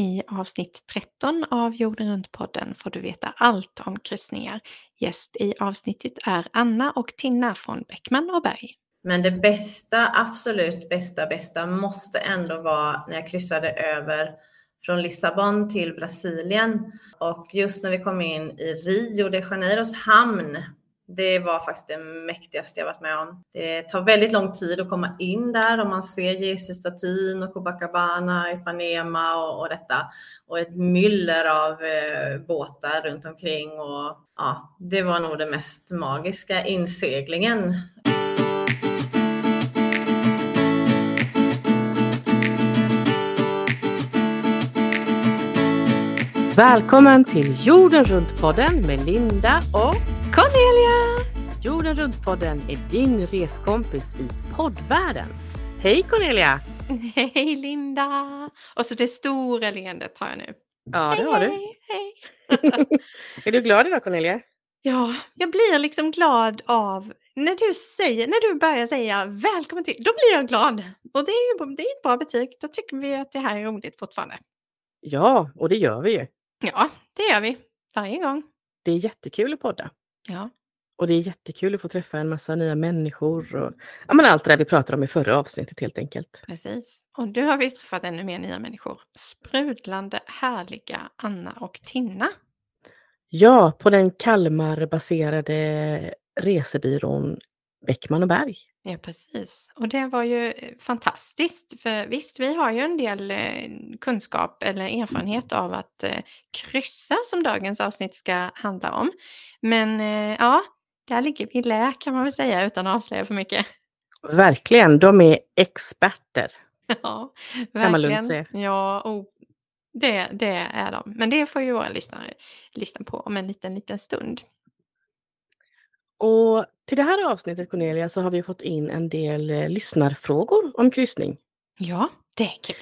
I avsnitt 13 av Jorden runt-podden får du veta allt om kryssningar. Gäst i avsnittet är Anna och Tinna från Bäckman och Berg. Men det bästa, absolut bästa, bästa måste ändå vara när jag kryssade över från Lissabon till Brasilien. Och just när vi kom in i Rio de Janeiros hamn det var faktiskt det mäktigaste jag varit med om. Det tar väldigt lång tid att komma in där och man ser Jesusstatyn och Copacabana, Ipanema och, och detta. Och ett myller av eh, båtar runt omkring och ja, det var nog den mest magiska inseglingen. Välkommen till Jorden runt-podden med Linda och Cornelia! Jorden runt-podden är din reskompis i poddvärlden. Hej Cornelia! Hej Linda! Och så det stora leendet har jag nu. Ja, det har du. Hej, hej. Är du glad idag Cornelia? Ja, jag blir liksom glad av när du säger, när du börjar säga välkommen till, då blir jag glad. Och det är ju det är ett bra betyg. Då tycker vi att det här är roligt fortfarande. Ja, och det gör vi ju. Ja, det gör vi. Varje gång. Det är jättekul att podda. Ja. Och det är jättekul att få träffa en massa nya människor och ja, men allt det där vi pratade om i förra avsnittet helt enkelt. Precis. Och nu har vi träffat ännu mer nya människor. Sprudlande härliga Anna och Tinna. Ja, på den Kalmar-baserade resebyrån Bäckman och Berg. Ja, precis. Och det var ju eh, fantastiskt. För visst, vi har ju en del eh, kunskap eller erfarenhet av att eh, kryssa som dagens avsnitt ska handla om. Men ja, där ligger vi lä kan man väl säga utan att avslöja för mycket. Verkligen, de är experter. Ja, Kan man lugnt verkligen. säga. Ja, och det, det är de. Men det får ju våra lyssnare lyssna på om en liten, liten stund. Och till det här avsnittet Cornelia så har vi fått in en del eh, lyssnarfrågor om kryssning. Ja, det är kul.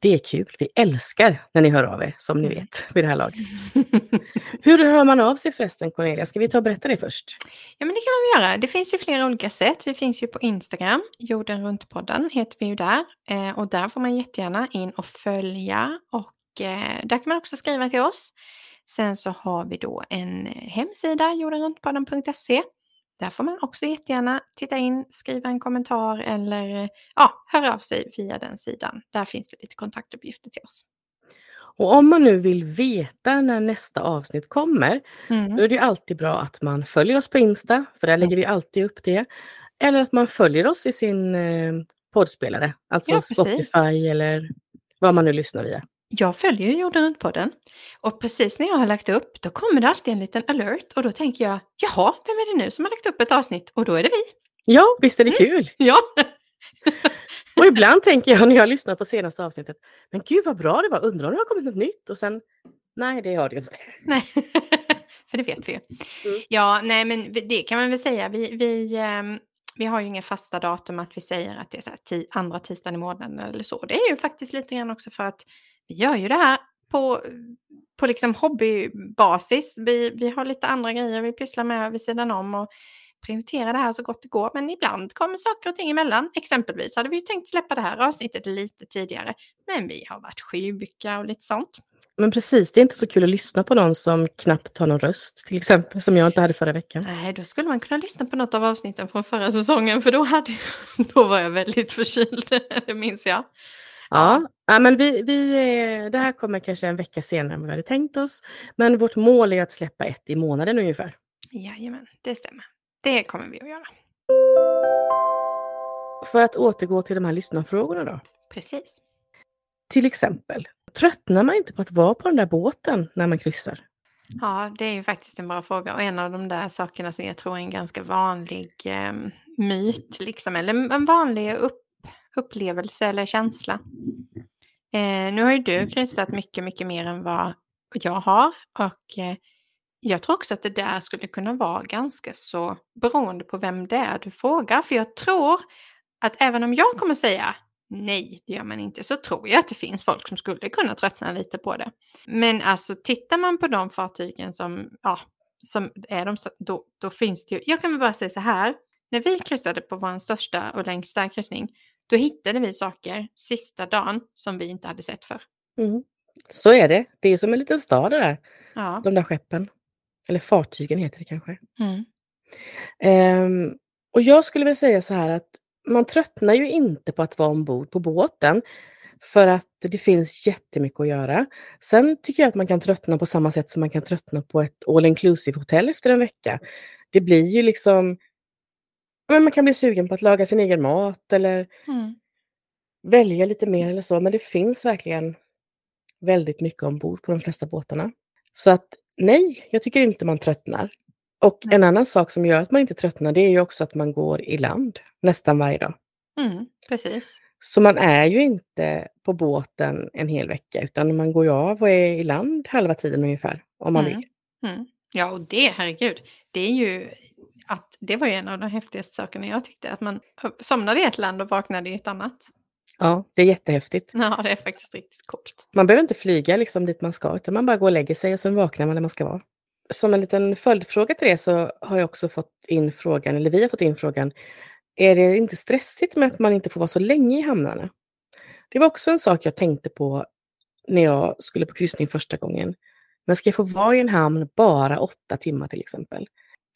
Det är kul. Vi älskar när ni hör av er, som ni Mm. vet vid det här laget. Hur hör man av sig förresten Cornelia? Ska vi ta och berätta det först? Ja, men det kan vi göra. Det finns ju flera olika sätt. Vi finns ju på Instagram. Jorden runt-podden heter vi ju där. Eh, och där får man jättegärna in och följa. Och eh, där kan man också skriva till oss. Sen så har vi då en eh, hemsida, jordenruntpodden.se. Där får man också jättegärna titta in, skriva en kommentar eller eh, ja, höra av sig via den sidan. Där finns det lite kontaktuppgifter till oss. Och om man nu vill veta när nästa avsnitt kommer, Mm. då är det ju alltid bra att man följer oss på Insta, för där lägger vi alltid upp det. Eller att man följer oss i sin eh, poddspelare, alltså Ja. Spotify eller vad man nu lyssnar via. Jag följer ju Jorden runt-podden och precis när jag har lagt upp då kommer det alltid en liten alert och då tänker jag jaha, vem är det nu som har lagt upp ett avsnitt? Och då är det vi. Ja, visst är det Mm. kul! Ja, Och ibland tänker jag när jag lyssnar på senaste avsnittet, men gud vad bra det var, undrar om det har kommit något nytt? Och sen, nej det har det inte. nej, för det vet vi ju. Mm. Ja, nej men det kan man väl säga. Vi, vi, ehm, vi har ju inga fasta datum att vi säger att det är så här andra tisdagen i månaden eller så. Det är ju faktiskt lite grann också för att vi gör ju det här på, på liksom hobbybasis. Vi, vi har lite andra grejer vi pysslar med vid sidan om och prioriterar det här så gott det går. Men ibland kommer saker och ting emellan. Exempelvis hade vi ju tänkt släppa det här avsnittet lite tidigare. Men vi har varit sjuka och lite sånt. Men precis, det är inte så kul att lyssna på någon som knappt har någon röst, till exempel, som jag inte hade förra veckan. Nej, då skulle man kunna lyssna på något av avsnitten från förra säsongen för då, hade, då var jag väldigt förkyld, det minns jag. Ja, ja men vi, vi, eh, det här kommer kanske en vecka senare än vad vi hade tänkt oss. Men vårt mål är att släppa ett i månaden ungefär. Jajamän, det stämmer. Det kommer vi att göra. För att återgå till de här lyssnarfrågorna då. Precis. Till exempel, tröttnar man inte på att vara på den där båten när man kryssar? Ja, det är ju faktiskt en bra fråga och en av de där sakerna som jag tror är en ganska vanlig eh, myt, liksom, eller en vanlig upp, upplevelse eller känsla. Eh, nu har ju du kryssat mycket, mycket mer än vad jag har och eh, jag tror också att det där skulle kunna vara ganska så beroende på vem det är du frågar. För jag tror att även om jag kommer säga nej, det gör man inte, så tror jag att det finns folk som skulle kunna tröttna lite på det. Men alltså tittar man på de fartygen som, ja, som är de, då, då finns det ju, jag kan väl bara säga så här, när vi kryssade på vår största och längsta kryssning, då hittade vi saker sista dagen som vi inte hade sett för. Mm. Så är det. Det är som en liten stad det där, Ja. de där skeppen. Eller fartygen heter det kanske. Mm. Ehm, och jag skulle väl säga så här att man tröttnar ju inte på att vara ombord på båten. För att det finns jättemycket att göra. Sen tycker jag att man kan tröttna på samma sätt som man kan tröttna på ett all inclusive hotell efter en vecka. Det blir ju liksom... Men man kan bli sugen på att laga sin egen mat eller Mm. välja lite mer eller så. Men det finns verkligen väldigt mycket ombord på de flesta båtarna. Så att nej, jag tycker inte man tröttnar. Och Nej. en annan sak som gör att man inte tröttnar det är ju också att man går i land nästan varje dag. Mm. Precis. Så man är ju inte på båten en hel vecka utan man går ju av och är i land halva tiden ungefär om man Mm. vill. Mm. Ja, och det, herregud, det är ju att det var ju en av de häftigaste sakerna jag tyckte, att man somnade i ett land och vaknade i ett annat. Ja, det är jättehäftigt. Ja, det är faktiskt riktigt coolt. Man behöver inte flyga liksom dit man ska utan man bara går och lägger sig och sen vaknar man när man ska vara. Som en liten följdfråga till det så har jag också fått in frågan, eller vi har fått in frågan, är det inte stressigt med att man inte får vara så länge i hamnarna? Det var också en sak jag tänkte på när jag skulle på kryssning första gången. Men ska jag få vara i en hamn bara åtta timmar till exempel?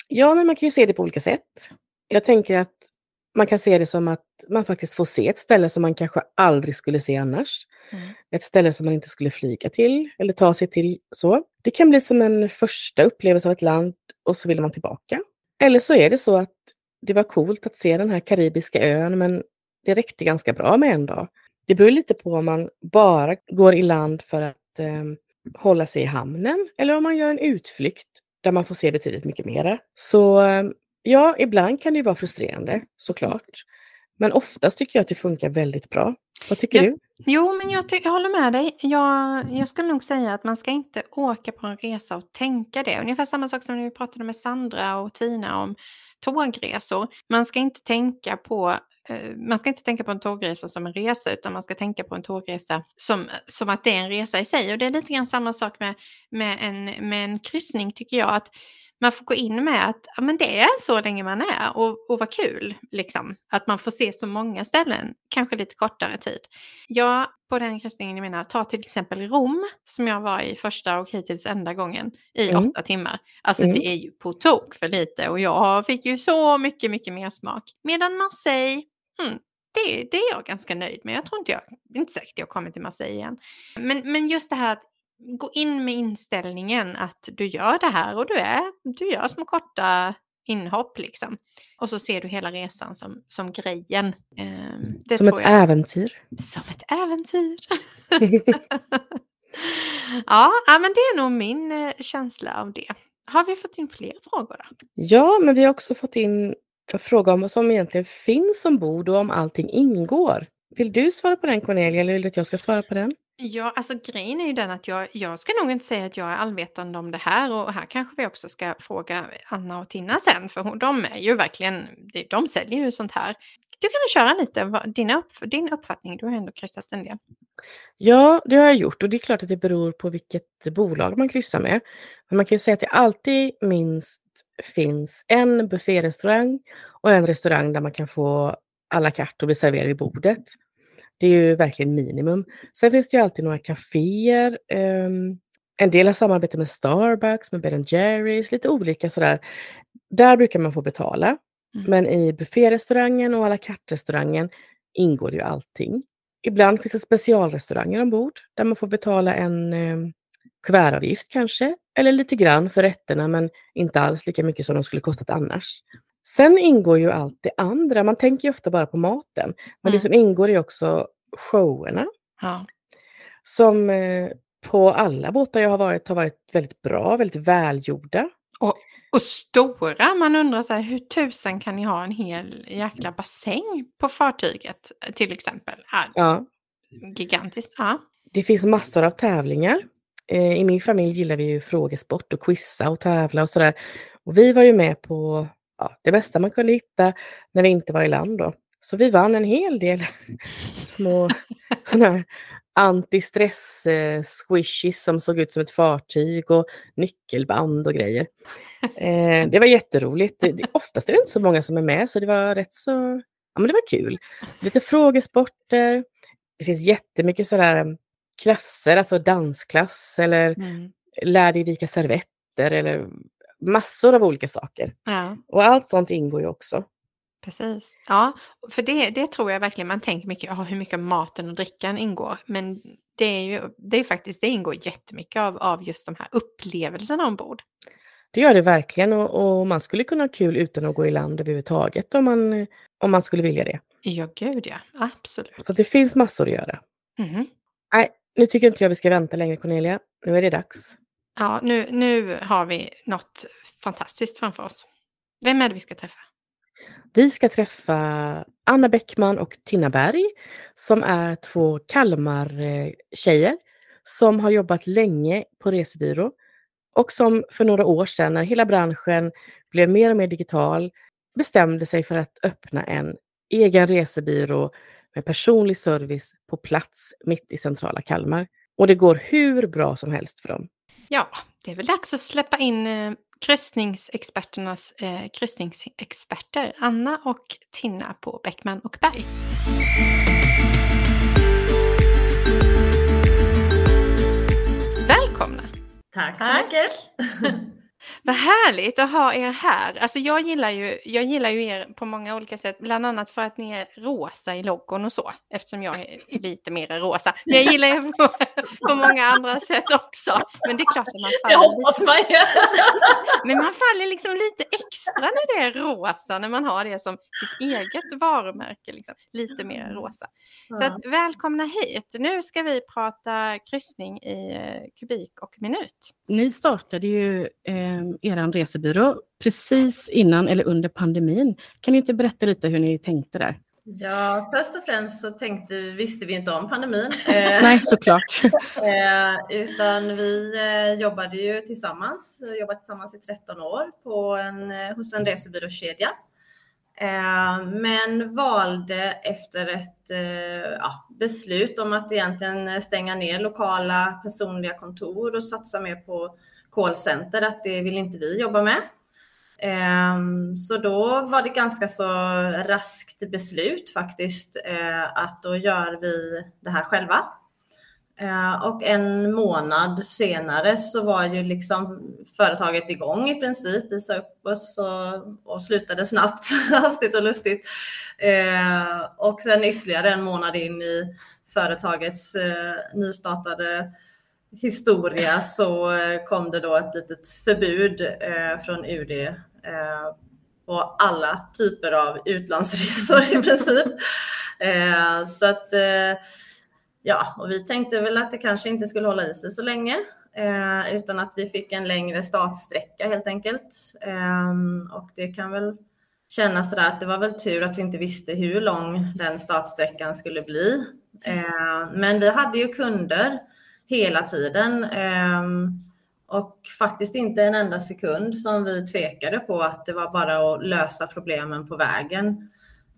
Ja, men man kan ju se det på olika sätt. Jag tänker att man kan se det som att man faktiskt får se ett ställe som man kanske aldrig skulle se annars. Mm. Ett ställe som man inte skulle flyga till eller ta sig till så. Det kan bli som en första upplevelse av ett land och så vill man tillbaka. Eller så är det så att det var coolt att se den här karibiska ön men det räckte ganska bra med en dag. Det beror lite på om man bara går i land för att eh, hålla sig i hamnen eller om man gör en utflykt där man får se betydligt mycket mera. Så eh, ja, ibland kan det ju vara frustrerande såklart. Men oftast tycker jag att det funkar väldigt bra. Vad tycker Ja. du? Jo, men jag, jag håller med dig. Jag, jag skulle nog säga att man ska inte åka på en resa och tänka det. Ungefär samma sak som när vi pratade med Sandra och Tina om tågresor. Man ska inte tänka på man ska inte tänka på en tågresa som en resa utan man ska tänka på en tågresa som, som att det är en resa i sig. Och det är lite grann samma sak med, med, en, med en kryssning tycker jag. att man får gå in med att ja, men det är så länge man är och, och vad kul. Liksom. Att man får se så många ställen, kanske lite kortare tid. Jag på den kryssningen jag menar, ta till exempel Rom som jag var i första och hittills enda gången i Mm. åtta timmar. Alltså Mm. det är ju på tok för lite och jag fick ju så mycket, mycket mer smak. Medan Marseille, mm, det, det är jag ganska nöjd med. Jag tror inte jag, inte säkert jag kommer till Marseille igen. Men, men just det här att gå in med inställningen att du gör det här och du, är, du gör små korta inhopp liksom. Och så ser du hela resan som, som grejen. Ehm, det som ett jag. äventyr. Som ett äventyr. ja, ja, men det är nog min eh, känsla av det. Har vi fått in fler frågor då? Ja, men vi har också fått in en fråga om vad som egentligen finns ombord och om allting ingår. Vill du svara på den Cornelia eller vill du att jag ska svara på den? Ja, alltså grejen är ju den att jag, jag ska nog inte säga att jag är allvetande om det här och här kanske vi också ska fråga Anna och Tina sen för de är ju verkligen, de- säljer ju sånt här. Du kan köra lite vad, dina upp, din uppfattning, du har ändå kryssat en del. Ja, det har jag gjort och det är klart att det beror på vilket bolag man kryssar med. Men man kan ju säga att det alltid minst finns en bufférestaurang och en restaurang där man kan få à la carte och bli serverad i bordet. Det är ju verkligen minimum. Sen finns det ju alltid några kaféer. ehm, en del har samarbete med Starbucks, med Ben Jerrys, lite olika sådär. Där brukar man få betala. Mm. Men i bufférestaurangen och à la carte-restaurangen ingår ju allting. Ibland finns det specialrestauranger ombord där man får betala en eh, kuvertavgift kanske, eller lite grann för rätterna men inte alls lika mycket som de skulle kostat annars. Sen ingår ju allt det andra, man tänker ju ofta bara på maten, men Mm. det som ingår är också showerna Ja. som eh, på alla båtar jag har varit har varit väldigt bra, väldigt välgjorda. Och stora, man undrar så här, hur tusan kan ni ha en hel jäkla bassäng på fartyget till exempel? Ja, Ja, gigantiskt. Ja. det finns massor av tävlingar. Eh, I min familj gillar vi ju frågesport och quizza och tävla och sådär. Och vi var ju med på ja, det bästa man kunde hitta när vi inte var i land då. Så vi vann en hel del små sådana här antistress eh, som såg ut som ett fartyg och nyckelband och grejer. Eh, det var jätteroligt. Det, det, oftast är det inte så många som är med så det var rätt så, ja men det var kul. Lite frågesporter. Det finns jättemycket sådär klasser, alltså dansklass eller mm. lär dig vika servetter eller massor av olika saker. Ja. Och allt sånt ingår ju också. Precis. Ja, för det, det tror jag verkligen man tänker mycket, oh, hur mycket maten och drickan ingår. Men det är ju det är faktiskt, det ingår jättemycket av, av just de här upplevelserna ombord. Det gör det verkligen och, och, man skulle kunna ha kul utan att gå i land överhuvudtaget om man, om man skulle vilja det. Ja, gud ja. Absolut. Så det finns massor att göra. Mm. Nej, nu tycker inte jag vi ska vänta längre Cornelia. Nu är det dags. Ja, nu, nu har vi något fantastiskt framför oss. Vem är det vi ska träffa? Vi ska träffa Anna Bäckman och Tina Berg som är två Kalmar-tjejer som har jobbat länge på resebyrå och som för några år sedan när hela branschen blev mer och mer digital bestämde sig för att öppna en egen resebyrå med personlig service på plats mitt i centrala Kalmar. Och det går hur bra som helst för dem. Ja, det är väl dags att släppa in eh, kryssningsexperternas eh, kryssningsexperter Anna och Tina på Bäckman och Berg. Välkomna! Tack så mycket! Vad härligt att ha er här. Alltså jag gillar, ju, jag gillar ju er på många olika sätt, bland annat för att ni är rosa i loggon och så, eftersom jag är lite mer rosa. Men jag gillar er på, på många andra sätt också. Men det är klart att man faller Jag hoppas man gör. Men man faller liksom lite extra när det är rosa, när man har det som sitt eget varumärke, liksom. lite mer rosa. Så att, välkomna hit. Nu ska vi prata kryssning i eh, kubik och minut. Ni startade ju eh, er resebyrå precis innan eller under pandemin. Kan ni inte berätta lite hur ni tänkte där? Ja, först och främst så tänkte, visste vi inte om pandemin. Nej, såklart. eh, utan vi eh, jobbade ju tillsammans, jobbat tillsammans i 13 år på en, eh, hos en resebyråkedja. Eh, men valde efter ett eh, ja, beslut om att egentligen stänga ner lokala personliga kontor och satsa mer på callcenter att det vill inte vi jobba med. Ehm, så då var det ganska så raskt beslut faktiskt eh, att då gör vi det här själva. Eh, och en månad senare så var ju liksom företaget igång i princip. Vi sa upp oss och, och slutade snabbt, hastigt och lustigt. Eh, och sen ytterligare en månad in i företagets nystartade historia så eh, kom det då ett litet förbud eh, från UD på eh, alla typer av utlandsresor i princip. Så att ja, och vi tänkte väl att det kanske inte skulle hålla i sig så länge utan att vi fick en längre startsträcka helt enkelt. Och det kan väl kännas sådär att det var väl tur att vi inte visste hur lång den startsträckan skulle bli. Men vi hade ju kunder hela tiden. Ehm, och faktiskt inte en enda sekund som vi tvekade på att det var bara att lösa problemen på vägen.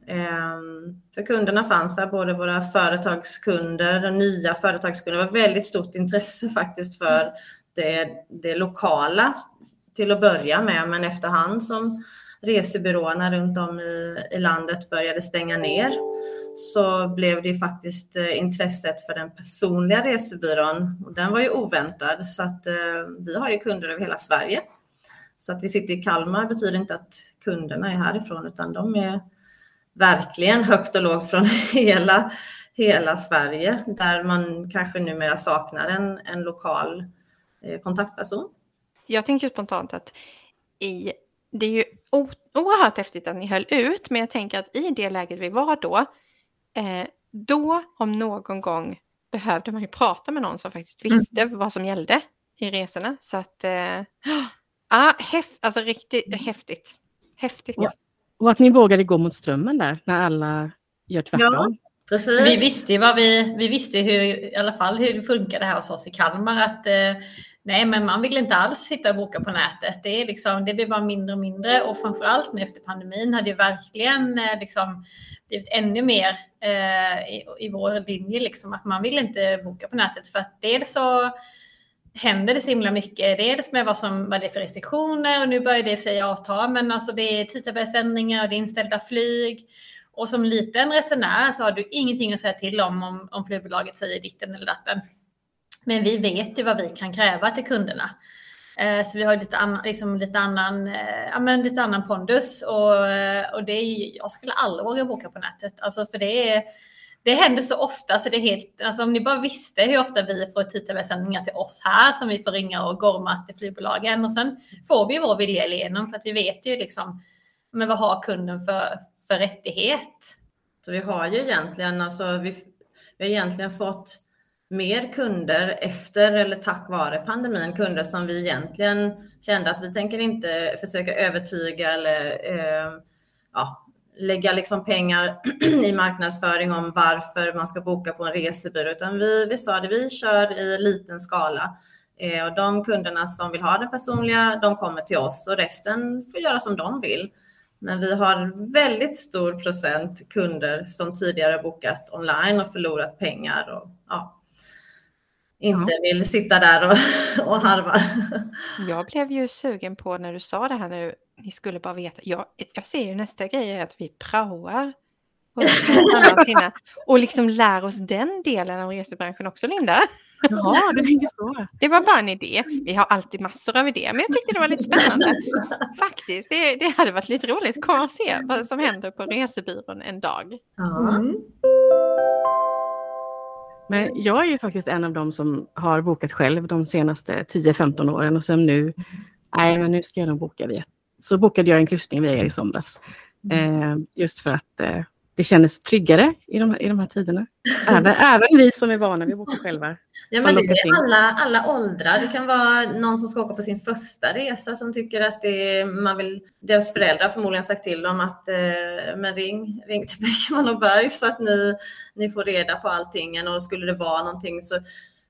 Ehm, för kunderna fanns här, både våra företagskunder, nya företagskunder. Det var väldigt stort intresse faktiskt för det, det lokala till att börja med, men efterhand som resebyråerna runt om i, i landet började stänga ner så blev det faktiskt eh, intresset för den personliga resebyrån och den var ju oväntad så att eh, vi har ju kunder över hela Sverige. Så att vi sitter i Kalmar betyder inte att kunderna är härifrån utan de är verkligen högt och lågt från hela, hela Sverige där man kanske numera saknar en, en lokal eh, kontaktperson. Jag tänker spontant att i, det är ju oerhört häftigt att ni höll ut, men jag tänker att i det läget vi var då Eh, då, om någon gång, behövde man ju prata med någon som faktiskt mm. visste mm. vad som gällde i resorna. Så att, eh, ah, häf, alltså riktigt mm. häftigt. Häftigt. Ja. Och att ni vågade gå mot strömmen där, när alla gör tvärtom. Ja. Precis. Vi visste vad vi, vi visste hur, i alla fall hur det funkar det här hos oss i Kalmar. Att, eh, nej, men man vill inte alls sitta och boka på nätet. Det, är liksom, det blir bara mindre och mindre och framförallt nu efter pandemin har det verkligen eh, liksom, blivit ännu mer eh, i, i vår linje. Liksom, att man vill inte boka på nätet för att dels så händer det så himla mycket. Dels med vad, som, vad det är för restriktioner och nu börjar det i sig avta, men alltså det är tidtabellsändringar och det är inställda flyg. Och som liten resenär så har du ingenting att säga till om om, om flygbolaget säger ditten eller datten. Men vi vet ju vad vi kan kräva till kunderna. Eh, så vi har lite, annan, liksom lite, annan, eh, ja, men lite annan pondus. Och, eh, och det är, jag skulle aldrig våga boka på nätet. Alltså för det, är, det händer så ofta så det är helt... Alltså om ni bara visste hur ofta vi får tidtabellsändningar till oss här som vi får ringa och gorma till flygbolagen. Och sen får vi vår vilja igenom för att vi vet ju liksom men vad har kunden för, för rättighet? Så vi har ju egentligen, alltså, vi, vi har egentligen fått mer kunder efter eller tack vare pandemin, kunder som vi egentligen kände att vi tänker inte försöka övertyga eller eh, ja, lägga liksom pengar i marknadsföring om varför man ska boka på en resebyrå, utan vi, vi sa det, vi kör i liten skala. Eh, och de kunderna som vill ha det personliga, de kommer till oss och resten får göra som de vill. Men vi har väldigt stor procent kunder som tidigare bokat online och förlorat pengar och ja, inte ja. vill sitta där och, och harva. Jag blev ju sugen på när du sa det här nu, ni skulle bara veta. Jag, jag ser ju nästa grej är att vi praoar och liksom lär oss den delen av resebranschen också, Linda. Ja, det så. Det var bara en idé. Vi har alltid massor av idéer, men jag tyckte det var lite spännande. Faktiskt, det, det hade varit lite roligt. Kom och se vad som händer på resebyrån en dag. Mm. Men jag är ju faktiskt en av dem som har bokat själv de senaste 10-15 åren och sen nu, nej men nu ska jag nog boka via. Så bokade jag en kryssning via er i somras. Eh, just för att eh, det kändes tryggare i de, i de här tiderna. Även, även vi som är vana vid att boka själva. Ja, men det är alla, alla åldrar. Det kan vara någon som ska åka på sin första resa som tycker att det man vill, deras föräldrar förmodligen sagt till dem att eh, men ring, ring till Bäckman och Berg så att ni, ni får reda på allting. Och skulle det vara någonting så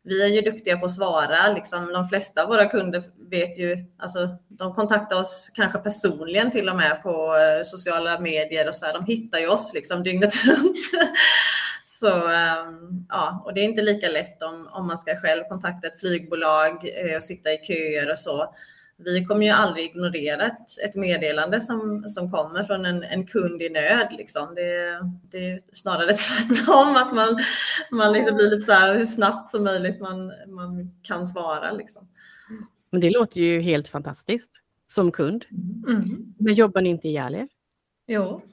vi är ju duktiga på att svara. Liksom, de flesta av våra kunder vet ju, alltså, de kontaktar oss kanske personligen till och med på eh, sociala medier och så här. De hittar ju oss liksom dygnet runt. så ehm, ja, och det är inte lika lätt om, om man ska själv kontakta ett flygbolag eh, och sitta i köer och så vi kommer ju aldrig ignorera ett, ett meddelande som, som kommer från en, en kund i nöd. Liksom. Det, det är snarare tvärtom, att man, man liksom blir lite så här, hur snabbt som möjligt man, man kan svara. Liksom. Men det låter ju helt fantastiskt som kund. Mm. Men jobbar ni inte ihjäl er? Jo.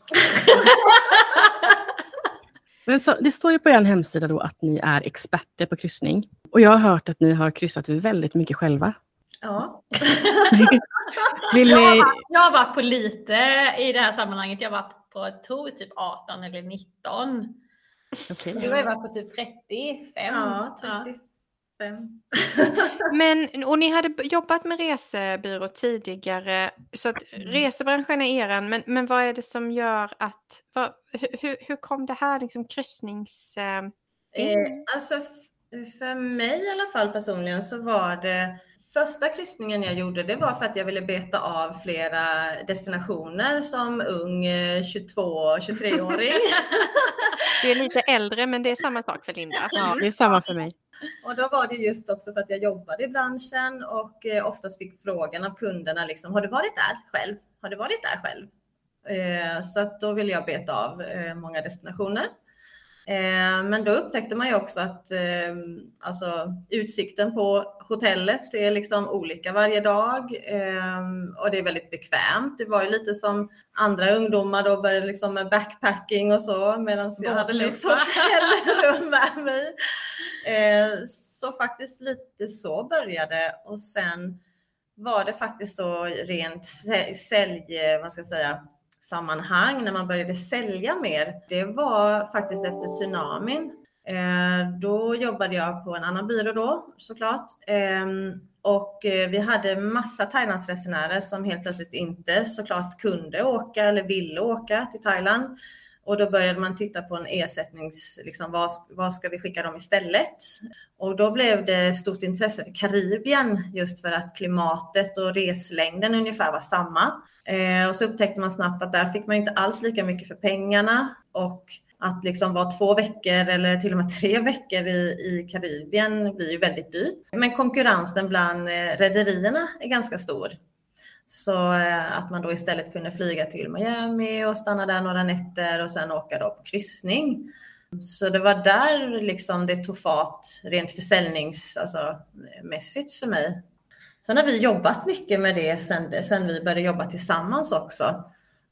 Men så, det står ju på er hemsida då att ni är experter på kryssning. Och jag har hört att ni har kryssat väldigt mycket själva. Ja. Vill ni... jag, har, jag har varit på lite i det här sammanhanget. Jag har varit på, jag typ 18 eller 19. Okay. Du har varit på typ 35. Ja, 35. Men, och ni hade jobbat med resebyrå tidigare, så att resebranschen är eran, men, men vad är det som gör att, vad, hur, hur kom det här liksom kryssnings... Eh, eh, alltså för mig i alla fall personligen så var det Första kryssningen jag gjorde det var för att jag ville beta av flera destinationer som ung 22-23-åring. Du är lite äldre men det är samma sak för Linda. Ja, det är samma för mig. Och då var det just också för att jag jobbade i branschen och eh, oftast fick frågan av kunderna liksom, har du varit där själv? Har du varit där själv? Eh, så att då ville jag beta av eh, många destinationer. Eh, men då upptäckte man ju också att eh, alltså, utsikten på hotellet är liksom olika varje dag eh, och det är väldigt bekvämt. Det var ju lite som andra ungdomar då började liksom med backpacking och så medan jag hade mitt hotellrum med mig. Så faktiskt lite så började och sen var det faktiskt så rent sälj, vad ska jag säga, sammanhang när man började sälja mer, det var faktiskt efter tsunamin. Eh, då jobbade jag på en annan byrå då såklart. Ehm, och eh, vi hade massa Thailandsresenärer som helt plötsligt inte såklart kunde åka eller ville åka till Thailand. Och då började man titta på en ersättnings, liksom, vad, vad ska vi skicka dem istället? Och då blev det stort intresse för Karibien just för att klimatet och reslängden ungefär var samma. Eh, och så upptäckte man snabbt att där fick man inte alls lika mycket för pengarna och att liksom vara två veckor eller till och med tre veckor i, i Karibien blir ju väldigt dyrt. Men konkurrensen bland eh, rederierna är ganska stor. Så eh, att man då istället kunde flyga till Miami och stanna där några nätter och sen åka då på kryssning. Så det var där liksom det tog fart rent försäljningsmässigt alltså, för mig. Sen har vi jobbat mycket med det sen, sen vi började jobba tillsammans också.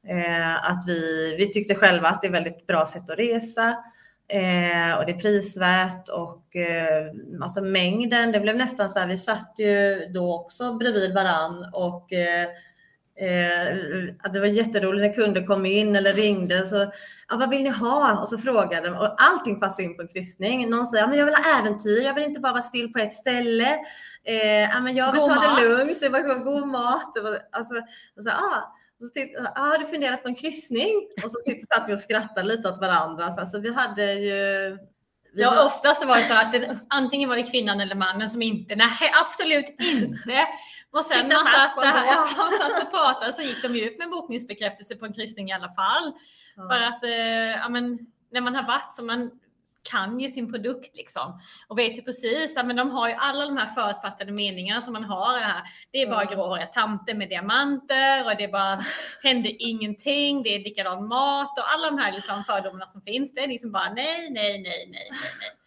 Eh, att vi, vi tyckte själva att det är ett väldigt bra sätt att resa eh, och det är prisvärt och eh, alltså mängden, det blev nästan så här, vi satt ju då också bredvid varann och eh, Eh, det var jätteroligt när kunder kom in eller ringde. Så, ja, vad vill ni ha? Och så frågade de. Och allting passade in på en kryssning. Någon säger, ja, men jag vill ha äventyr. Jag vill inte bara vara still på ett ställe. Ja, men jag vill god ta mat. det lugnt. Det var god mat. Det var, alltså, och så, ah, så titt, ah, har du funderat på en kryssning? Och så satt vi och skrattade lite åt varandra. Så alltså, vi hade ju Ja, var... ofta så var det så att det, antingen var det kvinnan eller mannen som inte, nej absolut inte. Och sen när man satt, där, som satt och pratade så gick de ut med bokningsbekräftelse på en kryssning i alla fall. Ja. För att eh, ja, men, när man har varit så man kan ju sin produkt liksom och vet ju precis att de har ju alla de här förutfattade meningarna som man har. Det, här. det är bara mm. gråhåriga tanter med diamanter och det är bara händer ingenting. Det är likadan mat och alla de här liksom fördomarna som finns. Det är liksom bara nej, nej, nej, nej, nej, nej.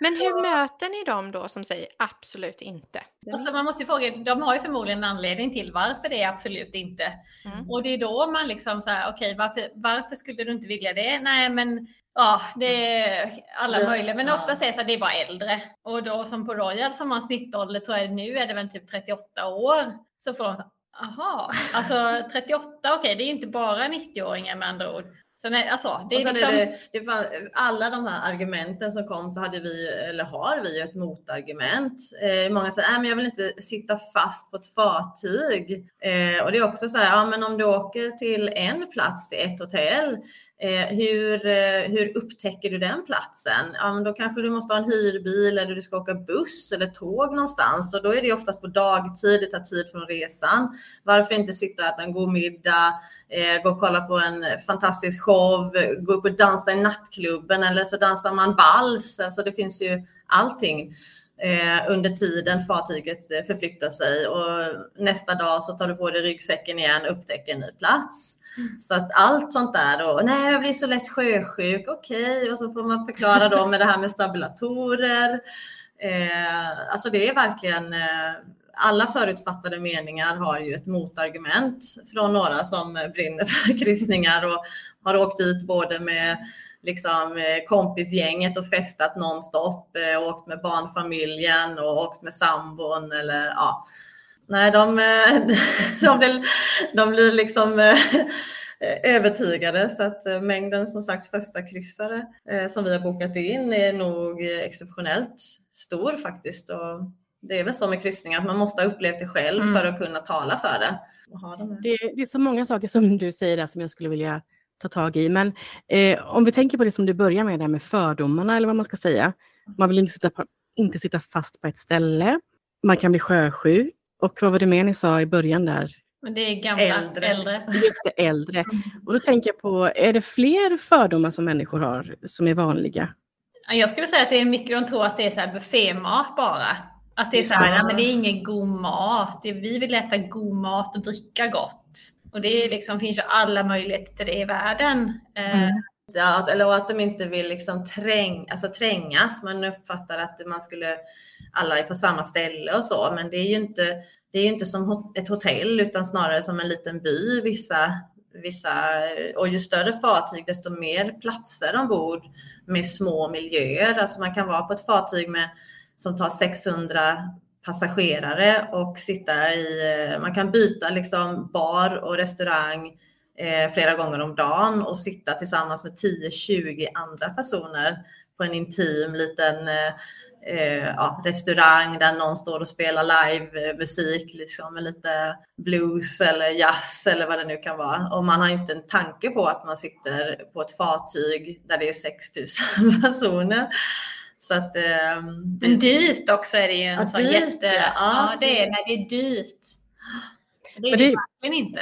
Men hur så... möter ni dem då som säger absolut inte? Alltså man måste ju fråga, de har ju förmodligen en anledning till varför det är absolut inte. Mm. Och det är då man liksom så här, okej okay, varför, varför skulle du inte vilja det? Nej men Ja, det är alla möjliga. Men oftast är det så att det är bara äldre. Och då som på Royal som har snittålder, tror jag nu är det väl typ 38 år. Så får de Aha, alltså 38, okej, okay, det är inte bara 90-åringar med andra ord. Sen är, alltså, det är liksom... det, det fann, alla de här argumenten som kom så hade vi, eller har vi ett motargument. Eh, många säger, att men jag vill inte sitta fast på ett fartyg. Eh, och det är också så här, ja men om du åker till en plats till ett hotell Eh, hur, eh, hur upptäcker du den platsen? Ja, men då kanske du måste ha en hyrbil eller du ska åka buss eller tåg någonstans och då är det oftast på dagtid, det tar tid från resan. Varför inte sitta och äta en god middag, eh, gå och kolla på en fantastisk show, gå upp och dansa i nattklubben eller så dansar man vals. Alltså det finns ju allting. Eh, under tiden fartyget eh, förflyttar sig och nästa dag så tar du på dig ryggsäcken igen och upptäcker en ny plats. Så att allt sånt där då, nej jag blir så lätt sjösjuk, okej, okay. och så får man förklara då med det här med stabilatorer. Eh, alltså det är verkligen, eh, alla förutfattade meningar har ju ett motargument från några som brinner för kryssningar och har åkt dit både med liksom, eh, kompisgänget och festat nonstop, eh, åkt med barnfamiljen och åkt med sambon eller ja. Nej, de, eh, de, blir, de blir liksom övertygade så att mängden som sagt första kryssare som vi har bokat in är nog exceptionellt stor faktiskt. Och det är väl så med kryssningar att man måste ha upplevt det själv mm. för att kunna tala för det. Det, det är så många saker som du säger där som jag skulle vilja ta tag i. Men eh, om vi tänker på det som du börjar med, där med fördomarna eller vad man ska säga. Man vill inte sitta, på, inte sitta fast på ett ställe. Man kan bli sjösjuk. Och vad var det mer ni sa i början där? Men det är gamla, äldre. äldre. Just det, äldre. Och då tänker jag på, är det fler fördomar som människor har som är vanliga? Jag skulle säga att det är mycket de tror att det är så här buffémat bara. Att det är så här, ja. men det är ingen god mat. Vi vill äta god mat och dricka gott. Och det liksom, finns ju alla möjligheter till det i världen. Eh, mm. Ja, eller att de inte vill liksom träng, alltså trängas. Man uppfattar att man skulle, alla är på samma ställe och så, men det är ju inte, det är inte som ett hotell utan snarare som en liten by. Vissa, vissa, och ju större fartyg desto mer platser ombord med små miljöer. Alltså man kan vara på ett fartyg med, som tar 600 passagerare och sitta i, eh, man kan byta liksom bar och restaurang eh, flera gånger om dagen och sitta tillsammans med 10-20 andra personer på en intim liten eh, eh, ja, restaurang där någon står och spelar live eh, musik liksom med lite blues eller jazz eller vad det nu kan vara. Och man har inte en tanke på att man sitter på ett fartyg där det är 6000 personer. Så att, eh, Men dyrt också är det ju en ja, sån dyrt, jätte... Ja. ja, det är, nej, det är dyrt. Det är det verkligen inte.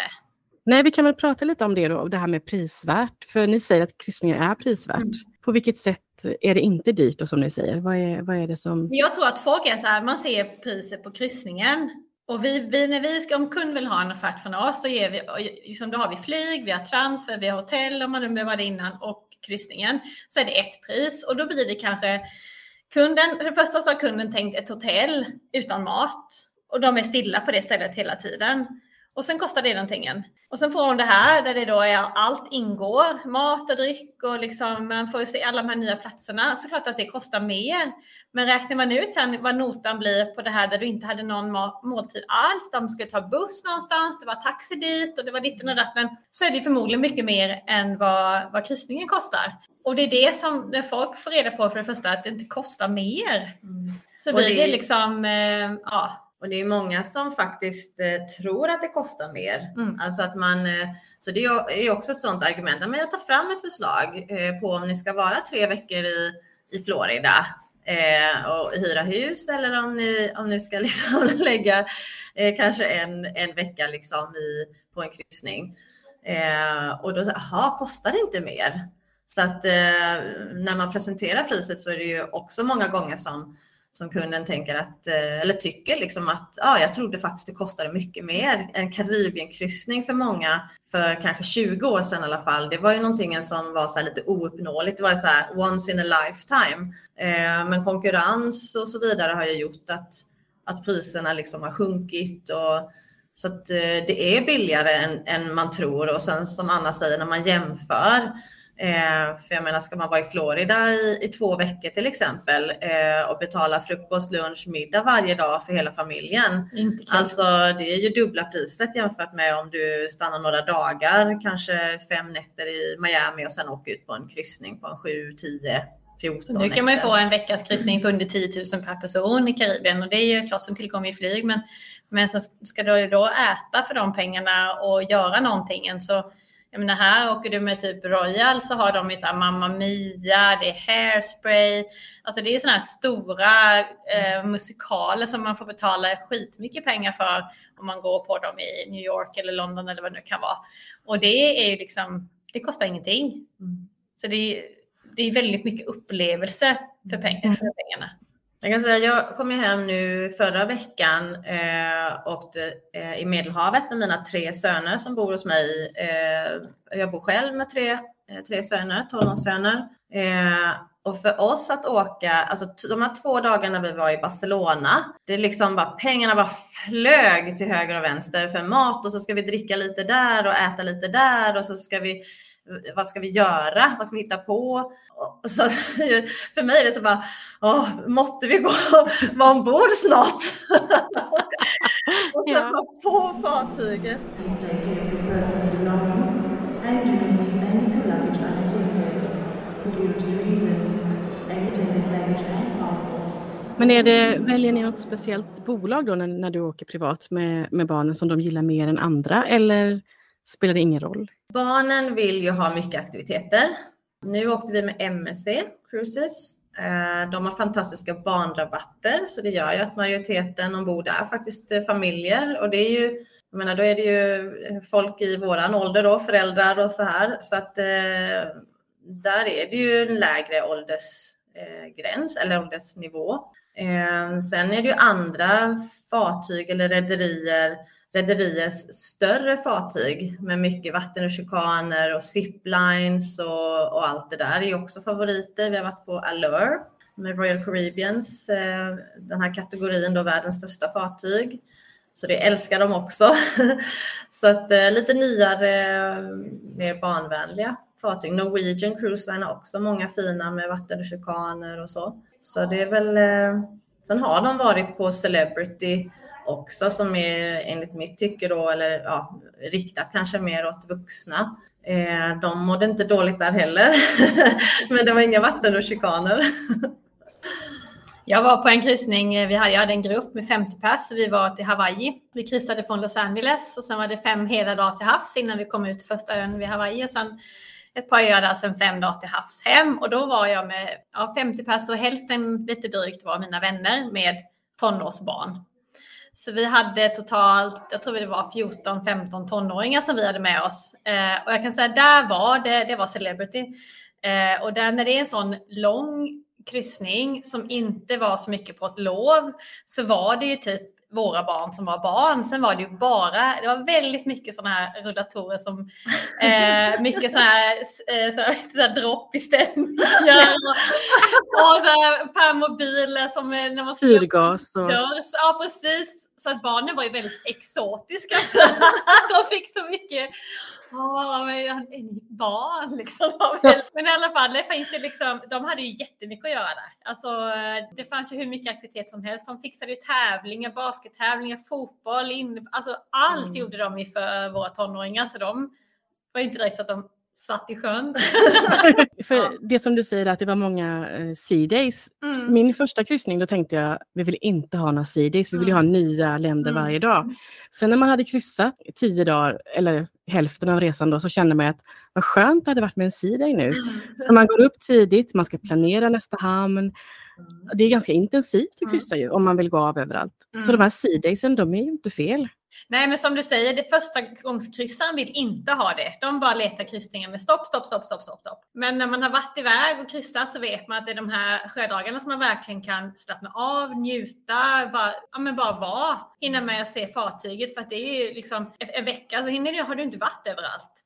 Nej, vi kan väl prata lite om det då, det här med prisvärt. För ni säger att kryssningar är prisvärt. Mm. På vilket sätt är det inte dyrt då, som ni säger? Vad är, vad är det som... Jag tror att folk är så här, man ser priset på kryssningen och vi, vi, när vi ska, om kund vill ha en offert från oss så ger vi, liksom då har vi flyg, vi har transfer, vi har hotell om man nu var det innan och kryssningen så är det ett pris och då blir det kanske kunden, för det första så har kunden tänkt ett hotell utan mat och de är stilla på det stället hela tiden. Och sen kostar det någonting. Och sen får hon det här där det då är allt ingår, mat och dryck och liksom man får se alla de här nya platserna. Så klart att det kostar mer. Men räknar man ut sen vad notan blir på det här där du inte hade någon måltid alls, de skulle ta buss någonstans, det var taxi dit och det var ditten och datten, så är det förmodligen mycket mer än vad, vad kryssningen kostar. Och det är det som när folk får reda på för det första att det inte kostar mer. Mm. Så blir det, det liksom, eh, ja, och det är många som faktiskt eh, tror att det kostar mer. Mm. Alltså att man, eh, så det är också ett sådant argument. Men jag tar fram ett förslag eh, på om ni ska vara tre veckor i, i Florida och hyra hus eller om ni, om ni ska liksom lägga kanske en, en vecka liksom i, på en kryssning. Och då, jaha, kostar det inte mer? Så att när man presenterar priset så är det ju också många gånger som som kunden tänker att, eh, eller tycker liksom att ja, jag trodde faktiskt det kostade mycket mer. En Karibienkryssning för många för kanske 20 år sedan i alla fall. Det var ju någonting som var så lite ouppnåeligt. Det var så här once in a lifetime. Eh, men konkurrens och så vidare har ju gjort att, att priserna liksom har sjunkit och så att eh, det är billigare än, än man tror och sen som Anna säger när man jämför Eh, för jag menar, ska man vara i Florida i, i två veckor till exempel eh, och betala frukost, lunch, middag varje dag för hela familjen. Alltså det är ju dubbla priset jämfört med om du stannar några dagar, kanske fem nätter i Miami och sen åker ut på en kryssning på en 7, 10, 14 Nu kan man ju få en veckas kryssning för under 10 000 per person i Karibien och det är ju klart som tillkommer i flyg men, men så ska du då äta för de pengarna och göra någonting så jag menar här åker du med typ Royal så har de ju så Mamma Mia, det är Hairspray. Alltså det är sådana här stora eh, musikaler som man får betala skitmycket pengar för om man går på dem i New York eller London eller vad det nu kan vara. Och det är ju liksom, det kostar ingenting. Mm. Så det är, det är väldigt mycket upplevelse för, peng för pengarna. Jag kan säga, jag kom ju hem nu förra veckan eh, och eh, i Medelhavet med mina tre söner som bor hos mig. Eh, jag bor själv med tre, eh, tre söner, tonårssöner. Eh, och för oss att åka, alltså de här två dagarna vi var i Barcelona, det är liksom bara pengarna bara flög till höger och vänster för mat och så ska vi dricka lite där och äta lite där och så ska vi vad ska vi göra? Vad ska vi hitta på? Så, för mig är det så bara, åh, måtte vi gå vara ombord snart? och sen ja. på fartyget. Men är det, väljer ni något speciellt bolag då när, när du åker privat med, med barnen som de gillar mer än andra eller spelar det ingen roll? Barnen vill ju ha mycket aktiviteter. Nu åkte vi med MSC Cruises. Eh, de har fantastiska barnrabatter så det gör ju att majoriteten ombord är faktiskt eh, familjer och det är ju jag menar, då är det ju eh, folk i våran ålder då, föräldrar och så här. Så att eh, där är det ju en lägre åldersgräns eller åldersnivå. Eh, sen är det ju andra fartyg eller rederier rederiers större fartyg med mycket vattenrutschkaner och ziplines och, och allt det där är också favoriter. Vi har varit på Allure med Royal Caribbeans, eh, den här kategorin då världens största fartyg. Så det älskar de också. Så att eh, lite nyare, mer barnvänliga fartyg. Norwegian Cruise Line har också många fina med vattenrutschkaner och så. Så det är väl, eh, sen har de varit på Celebrity också som är enligt mitt tycke då, eller ja, riktat kanske mer åt vuxna. Eh, de mådde inte dåligt där heller, men det var inga vattenrutschkanor. Jag var på en kryssning, eh, vi hade, jag hade en grupp med 50 pers, vi var till Hawaii. Vi kryssade från Los Angeles och sen var det fem hela dagar till havs innan vi kom ut till första ön vid Hawaii och sen ett par öar där, sen fem dagar till havs hem. Och då var jag med ja, 50 pers och hälften lite drygt var mina vänner med tonårsbarn. Så vi hade totalt, jag tror det var 14-15 tonåringar som vi hade med oss. Eh, och jag kan säga där var det, det var Celebrity. Eh, och där när det är en sån lång kryssning som inte var så mycket på ett lov så var det ju typ våra barn som var barn. Sen var det ju bara, det var väldigt mycket sådana här rullatorer som, eh, mycket sådana här, eh, så här, dropp i ställningar och, och permobiler som eh, när man Syrgas och... Ja, precis. Så att barnen var ju väldigt exotiska. De fick så mycket Åh, men är ni barn liksom? Men i alla fall, det finns ju liksom, de hade ju jättemycket att göra. Alltså, det fanns ju hur mycket aktivitet som helst. De fixade ju tävlingar, baskettävlingar, fotboll, in, alltså allt Mm. gjorde de ju för våra tonåringar. Så de var ju inte direkt så att de satt i sjön. För det som du säger att det var många eh, sea days. Mm. Min första kryssning då tänkte jag vi vill inte ha några sea days, vi vill ju ha nya länder Mm. varje dag. Sen när man hade kryssat tio dagar eller hälften av resan då så kände man att vad skönt det hade varit med en sea day nu. För man går upp tidigt, man ska planera nästa hamn. Det är ganska intensivt att Mm. kryssa ju om man vill gå av överallt. Så Mm. de här sea daysen, de är ju inte fel. Nej, men som du säger, det första gångskryssaren vill inte ha det. De bara letar kryssningar med stopp, stopp, stopp, stopp, stopp, stopp. Men när man har varit iväg och kryssat så vet man att det är de här sjödagarna som man verkligen kan slappna av, njuta, bara, ja, men bara vara. Hinna med att se fartyget för att det är ju liksom en vecka så hinner du, har du inte varit överallt.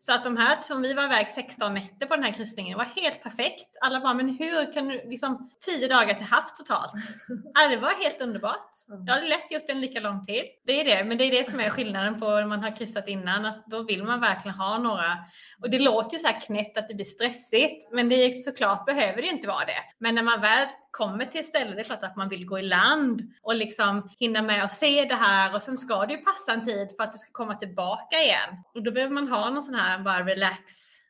Så att de här som vi var iväg 16 nätter på den här kryssningen var helt perfekt. Alla bara, men hur kan du liksom 10 dagar till havs totalt? Ja, det var helt underbart. Jag hade lätt gjort en lika lång tid. Det är det, men det är det som är skillnaden på när man har kryssat innan. Att då vill man verkligen ha några. Och det låter ju så här knäppt att det blir stressigt, men det är såklart behöver det inte vara det. Men när man väl kommer till ett ställe, det är klart att man vill gå i land och liksom hinna med att se det här och sen ska det ju passa en tid för att det ska komma tillbaka igen. Och då behöver man ha någon sån här bara relax,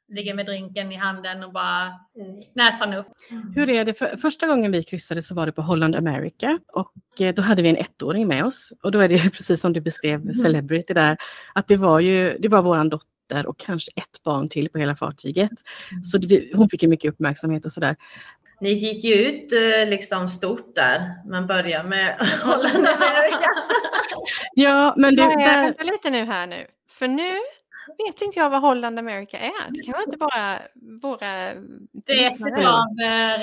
ligga med drinken i handen och bara Mm. näsan upp. Hur är det? För, första gången vi kryssade så var det på Holland America och eh, då hade vi en ettåring med oss. Och då är det precis som du beskrev Celebrity där, att det var ju, det var våran dotter och kanske ett barn till på hela fartyget. Så det, hon fick ju mycket uppmärksamhet och sådär. Ni gick ju ut eh, liksom stort där. Man börjar med Holland America. Ja, men det, Nej, där, vänta lite nu här nu. För nu vet inte jag vad Holland America är. Det kanske inte bara våra Det är ett av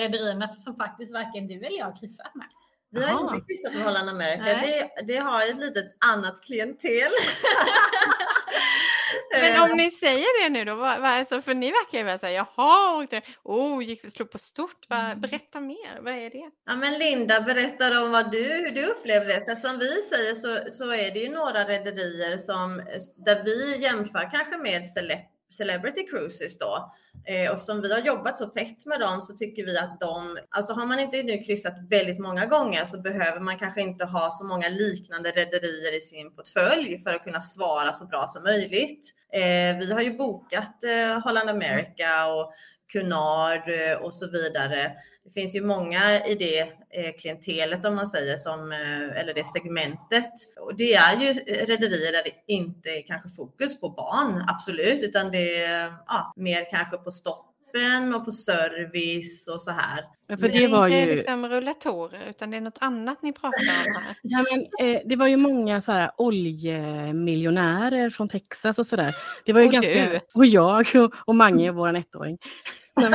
rederierna som faktiskt varken du eller jag har kryssat med. Vi har Jaha. inte kryssat med Holland America. Det, det har ett litet annat klientel. Men om ni säger det nu då, vad, vad, alltså, för ni verkar ju vara så här, jaha, åkte, oh, gick vi slog på stort, vad, berätta mer, vad är det? Ja, men Linda, berättar om vad du, hur du upplevde det. För som vi säger så, så är det ju några rederier som, där vi jämför kanske med Cele- Celebrity Cruises då. Eh, och som vi har jobbat så tätt med dem så tycker vi att de, alltså har man inte nu kryssat väldigt många gånger så behöver man kanske inte ha så många liknande rederier i sin portfölj för att kunna svara så bra som möjligt. Eh, vi har ju bokat eh, Holland America och Cunard eh, och så vidare. Det finns ju många i det eh, klientelet om man säger, som, eh, eller det segmentet. Och det är ju rederier där det inte är kanske fokus på barn, absolut, utan det är ja, mer kanske på stoppen och på service och så här. Ja, för Det det är var inte ju... liksom rullatorer, utan det är något annat ni pratar om här. Ja, men, eh, det var ju många så här, oljemiljonärer från Texas och sådär. Det var ju Och ganska... du. Och jag och, och Mange, vår ettåring.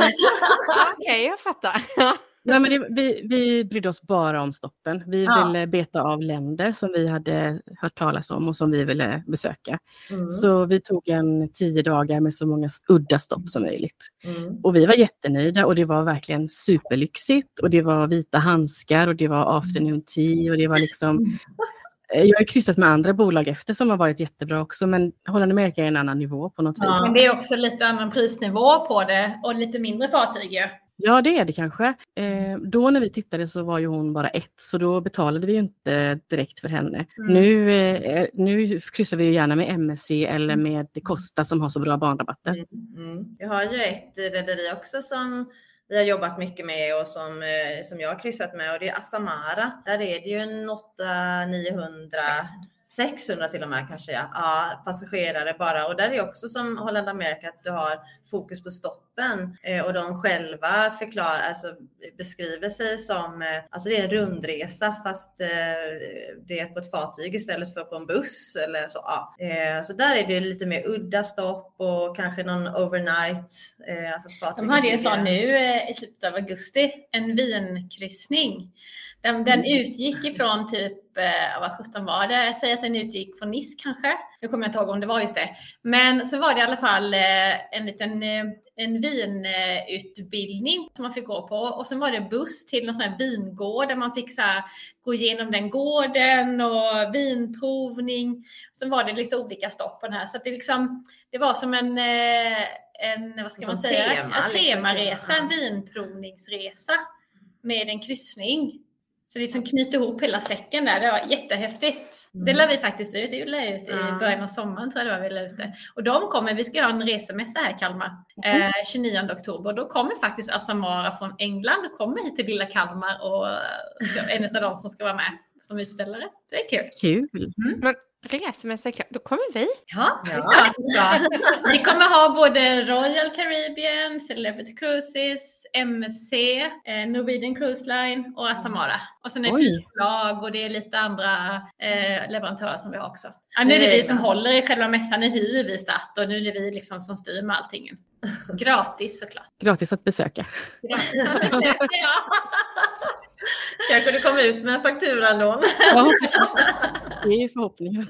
Okej, jag fattar. nej, men det, vi, vi brydde oss bara om stoppen. Vi Ja. ville beta av länder som vi hade hört talas om och som vi ville besöka. Mm. Så vi tog en tio dagar med så många udda stopp som möjligt. Mm. Och vi var jättenöjda och det var verkligen superlyxigt och det var vita handskar och det var afternoon tea och det var liksom Jag har kryssat med andra bolag efter som har varit jättebra också men Holland America är en annan nivå på något Ja. vis. Men det är också lite annan prisnivå på det och lite mindre fartyg. Ja det är det kanske. Eh, då när vi tittade så var ju hon bara ett så då betalade vi ju inte direkt för henne. Mm. Nu, eh, nu kryssar vi ju gärna med MSC eller med Costa som har så bra barnrabatter. Mm. Mm. Jag har ju ett rederi också som vi har jobbat mycket med och som, eh, som jag har kryssat med och det är Asamara. Där är det ju en 800-900 600 till och med kanske ja. ja, passagerare bara. Och där är också som Holland America att du har fokus på stoppen eh, och de själva förklarar, alltså beskriver sig som, eh, alltså det är en rundresa fast eh, det är på ett fartyg istället för på en buss eller så. Ja. Eh, så där är det lite mer udda stopp och kanske någon overnight. Eh, alltså De hade ju en sån nu eh, i slutet av augusti, en vinkryssning Den, den utgick ifrån typ, eh, vad sjutton var det? Jag säger att den utgick från Nice kanske. Nu kommer jag inte ihåg om det var just det. Men så var det i alla fall eh, en liten eh, en vinutbildning som man fick gå på. Och sen var det buss till någon sån här vingård där man fick så här, gå igenom den gården och vinprovning. Sen var det liksom olika stopp på den här. Så det, liksom, det var som en, eh, en vad ska man säga, tema, en liksom. temaresa, en vinprovningsresa med en kryssning. Så det liksom knyter ihop hela säcken där. Det var jättehäftigt. Det la vi faktiskt ut. Det la ut i Ja. början av sommaren tror jag det var vi la ut det. Och de kommer, vi ska ha en resemässa här i Kalmar. Eh, 29 oktober. Då kommer faktiskt Asamara från England och kommer hit till lilla Kalmar och eh, en av de som ska vara med som utställare. Det är kul. Kul. Men resemässa, då kommer vi. Ja, Ja. Vi kommer ha både Royal Caribbean, Celebrity Cruises, MSC, eh, Norwegian Cruise Line och Asamara. Och sen är det flygbolag och det är lite andra eh, leverantörer som vi har också. Ja, nu är det vi som håller i själva mässan, nu hyr vi start och nu är det vi liksom som styr med allting. Gratis såklart. Gratis att besöka. Gratis. ja. Kanske du kommer ut med fakturan då. Ja, det är ju förhoppningen.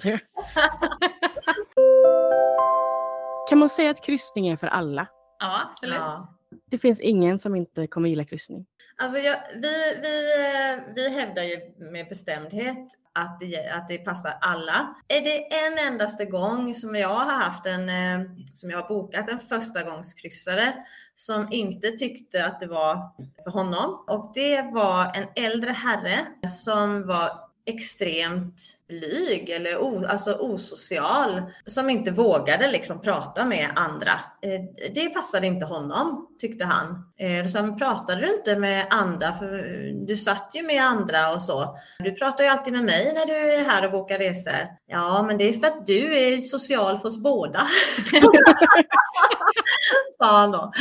Kan man säga att kryssning är för alla? ja, absolut. Ja. Det finns ingen som inte kommer gilla kryssning. Alltså jag, vi, vi, eh, vi hävdar ju med bestämdhet att det, att det passar alla. Är det en endaste gång som jag har haft en, eh, som jag har bokat en förstagångskryssare som inte tyckte att det var för honom. Och det var en äldre herre som var extremt blyg eller o, alltså osocial som inte vågade liksom prata med andra. Eh, det passade inte honom tyckte han. Eh, sen Så pratade du inte med andra för du satt ju med andra och så. Du pratar ju alltid med mig när du är här och bokar resor. Ja, men det är för att du är social för oss båda. Sa han då.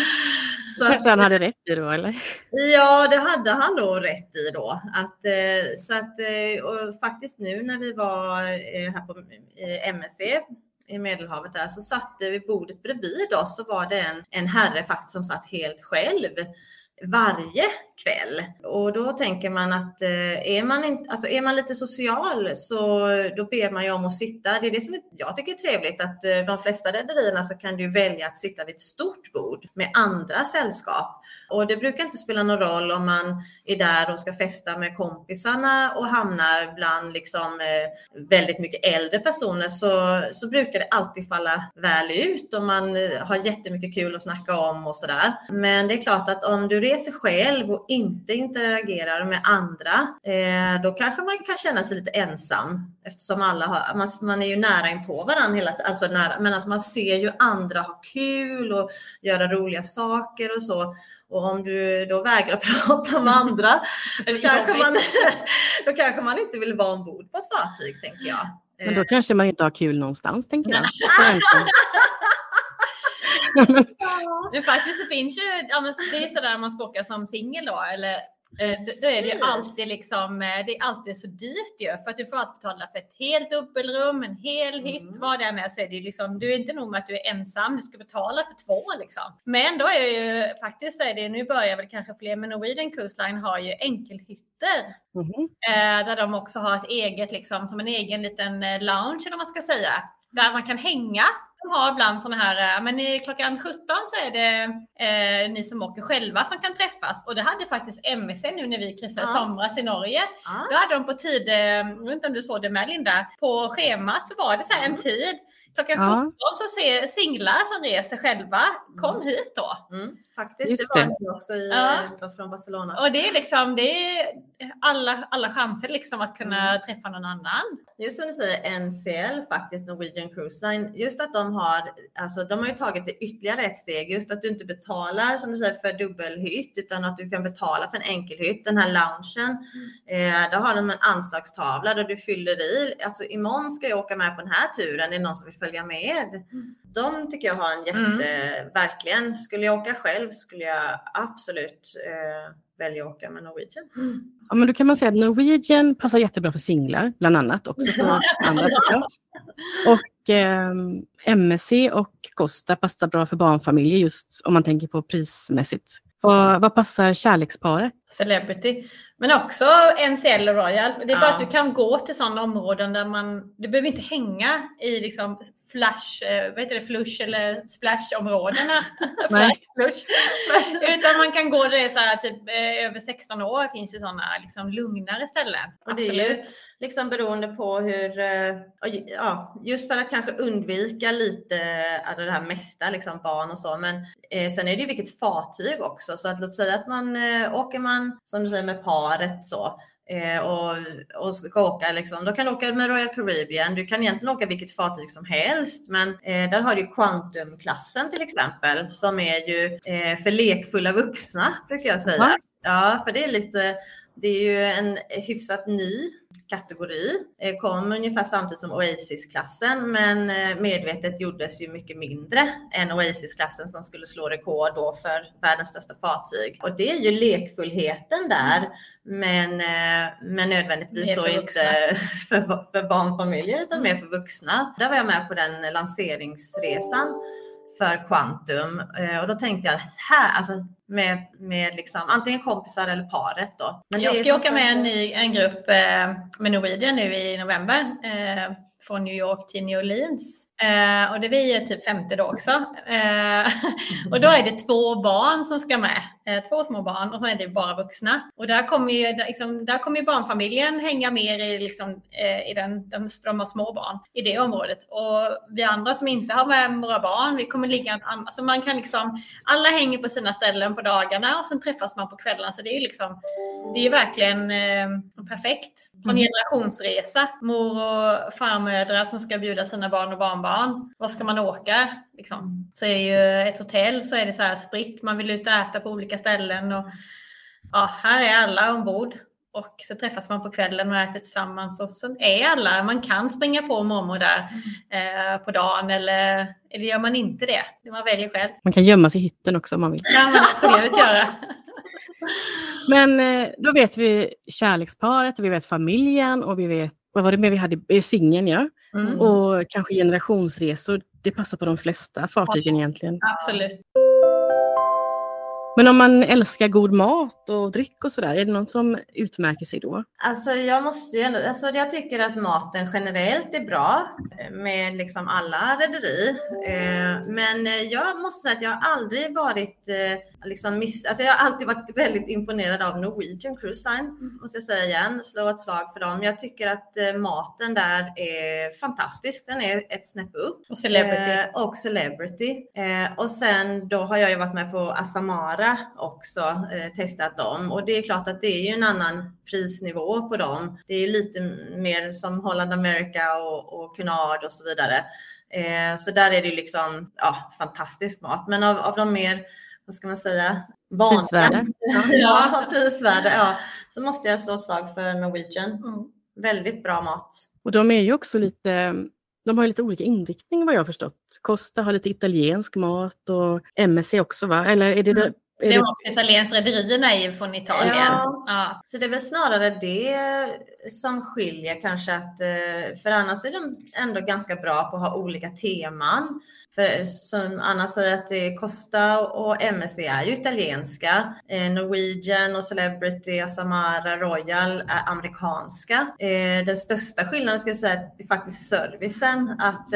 Så Kanske han hade rätt i då, eller? Ja, det hade han då rätt i då. Att, eh, så att, eh, och faktiskt nu när vi var eh, här på MSC i Medelhavet där så satt vid bordet bredvid oss så var det en, en herre faktiskt som satt helt själv varje kväll. Och då tänker man att eh, är, man inte, alltså är man lite social så då ber man ju om att sitta. Det är det som jag tycker är trevligt att eh, de flesta rederierna så kan du välja att sitta vid ett stort bord med andra sällskap. Och det brukar inte spela någon roll om man är där och ska festa med kompisarna och hamnar bland liksom eh, väldigt mycket äldre personer så, så brukar det alltid falla väl ut och man eh, har jättemycket kul att snacka om och sådär. Men det är klart att om du reser själv och inte interagerar med andra, eh, då kanske man kan känna sig lite ensam eftersom alla har, man, man är ju nära in på varandra hela tiden, alltså nära, men alltså man ser ju andra ha kul och göra roliga saker och så. Och om du då vägrar prata med andra, då kanske, man, då kanske man inte vill vara ombord på ett fartyg, tänker jag. Men då kanske man inte har kul någonstans, tänker jag. Men faktiskt det finns ju, det är sådär man ska åka som singel då, eller eh, då- är det ju alltid liksom, eh, det är alltid så dyrt ju, för att du får alltid betala för ett helt dubbelrum, en hel hytt, Mm. vad det än är, så är det ju liksom, du är inte nog med att du är ensam, du ska betala för två liksom. Men då är ju, faktiskt så är det, nu börjar väl kanske fler, men Norwegian Cruise Line har ju enkelhytter. Eh, där de också har ett eget, liksom, som en egen liten lounge eller vad man ska säga. Där man kan hänga. De har ibland sådana här, eh, men i klockan 17 så är det eh, ni som åker själva som kan träffas. Och det hade faktiskt MSC nu när vi kryssade Ja. somras i Norge. Ja. Då hade de på tid, eh, jag vet inte om du såg det med Linda, på schemat så var det så en tid. Klockan Ja. 17 så ser singlar som reser själva, kom hit då. Mm, faktiskt, Just det var det. också i, Ja. eh, från Barcelona. Och det är liksom, det är alla, alla chanser liksom att kunna träffa någon annan. Just som du säger NCL faktiskt, Norwegian Cruise Line, just att de har, alltså de har ju tagit det ytterligare ett steg, just att du inte betalar som du säger för dubbelhytt utan att du kan betala för en enkelhytt, den här loungen. Eh, då har de en anslagstavla där du fyller i, alltså imorgon ska jag åka med på den här turen, det är någon som vill följa med. De tycker jag har en jätte, verkligen, skulle jag åka själv skulle jag absolut eh, välja att åka med Norwegian. Ja, men då kan man säga att Norwegian passar jättebra för singlar, bland annat, också för andra. Och eh, MSC och Costa passar bra för barnfamiljer just om man tänker på prismässigt. Vad, vad passar kärleksparet? Celebrity. Men också NCL och Royal. Det är bara Ja. att du kan gå till sådana områden där man, du behöver inte hänga i liksom flash, eh, vad heter det, flush eller splash-områdena. Flash, flush. Utan man kan gå där det är så här, typ eh, över 16 år finns ju sådana liksom lugnare ställen. Och det är ju Absolut. liksom beroende på hur, eh, ja, just för att kanske undvika lite av det här mesta, liksom barn och så. Men eh, sen är det ju vilket fartyg också. Så att låt säga att man eh, åker man, som du säger, med paret så. eh, Och, och ska åka liksom, då kan du åka med Royal Caribbean. Du kan egentligen åka vilket fartyg som helst. Men eh, där har du Quantum-klassen till exempel. Som är ju eh, för lekfulla vuxna brukar jag säga. Va? Ja, för det är lite, det är ju en hyfsat ny kategori. Eh, Kom ungefär samtidigt som Oasis-klassen men eh, medvetet gjordes ju mycket mindre än Oasis-klassen som skulle slå rekord då för världens största fartyg. Och det är ju lekfullheten där men, eh, men nödvändigtvis då för inte för, för barnfamiljer utan mer för vuxna. Där var jag med på den lanseringsresan för Quantum eh, och då tänkte jag här, alltså med, med liksom antingen kompisar eller paret då. Men jag ska åka med sagt- en, ny, en grupp eh, med Norwegian nu i november. Eh, från New York till New Orleans. Eh, och det är vi typ femte då också. Eh, och då är det två barn som ska med. Eh, två små barn och så är det bara vuxna. Och där kommer ju, liksom, där kommer barnfamiljen hänga mer i, liksom, eh, i den, de, de har små barn i det området. Och vi andra som inte har med våra barn, vi kommer ligga, alltså man kan liksom, alla hänger på sina ställen på dagarna och sen träffas man på kvällarna. Så det är ju liksom, det är verkligen eh, perfekt. Som Mm. generationsresa. Mor och farmödrar som ska bjuda sina barn och barnbarn. Var ska man åka? Liksom. Så är ju ett hotell så är det så här spritt. Man vill ut och äta på olika ställen. Och, ja, här är alla ombord. Och så träffas man på kvällen och äter tillsammans. Och så är alla, man kan springa på mormor där eh, på dagen eller, eller gör man inte det? Det Man väljer själv. Man kan gömma sig i hytten också om man vill. Det kan man absolut göra. Men eh, då vet vi kärleksparet, och vi vet familjen och vi vet, vad var det mer vi hade? Eh, Singeln ja. Mm. Och kanske generationsresor. Det passar på de flesta fartygen egentligen. Absolut. Men om man älskar god mat och dryck och sådär, är det någon som utmärker sig då? Alltså jag måste ju ändå, alltså jag tycker att maten generellt är bra eh, med liksom alla rederi. Eh, men eh, jag måste säga att jag har aldrig varit liksom miss, alltså jag har alltid varit väldigt imponerad av Norwegian Cruise Line, måste jag säga igen, slå ett slag för dem. Jag tycker att eh, maten där är fantastisk. Den är ett snäpp upp. Och celebrity. Eh, och Celebrity. Eh, och sen då har jag ju varit med på Asamara också, eh, testat dem. Och det är klart att det är ju en annan prisnivå på dem. Det är ju lite mer som Holland America och, och Cunard och så vidare. Eh, så där är det ju liksom ja, fantastisk mat. Men av, av de mer, vad ska man säga, vanliga. Prisvärda. ja, prisvärda. Ja, så måste jag slå ett slag för Norwegian. Mm. Väldigt bra mat. Och de är ju också lite, de har ju lite olika inriktning vad jag har förstått. Costa har lite italiensk mat och MSC också va? Eller är det, Mm. Det var också italienskt rederierna är ju från Italien. Ja. Ja. Så det är väl snarare det som skiljer kanske att, eh, för annars är de ändå ganska bra på att ha olika teman. För som Anna säger att det är Costa och MSC är ju italienska. Eh, Norwegian och Celebrity, Samara, Royal är amerikanska. Eh, Den största skillnaden skulle jag säga är faktiskt servicen. Att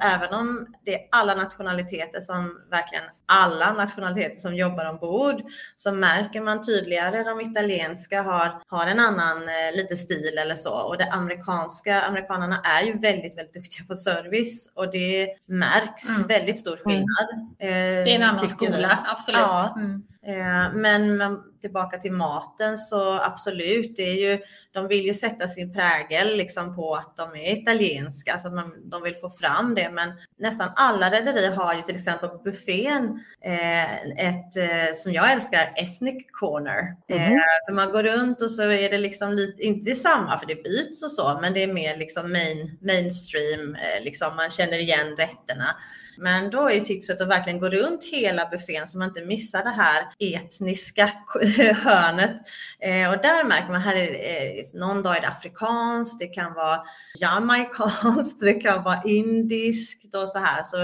även om det är alla nationaliteter som verkligen alla nationaliteter som jobbar ombord så märker man tydligare de italienska har, har en annan eh, lite stil eller så och det amerikanska, amerikanerna är ju väldigt, väldigt duktiga på service och det märks Mm. väldigt stor skillnad. Eh, Det är en annan skola, absolut. Ja. Mm. Eh, Men tillbaka till maten så absolut, det är ju, de vill ju sätta sin prägel liksom på att de är italienska, så att man, de vill få fram det. Men nästan alla rederier har ju till exempel på buffén eh, ett, eh, som jag älskar, ethnic corner. Mhm. för man går runt och så är det liksom lite, inte samma för det byts och så, men det är mer liksom main, mainstream, liksom man känner igen rätterna. Men då är ju tipset att verkligen gå runt hela buffén så man inte missar det här etniska hörnet. Eh, och där märker man, här är det, eh, någon dag är det afrikanskt, det kan vara jamaikanskt, det kan vara indiskt och så här. Så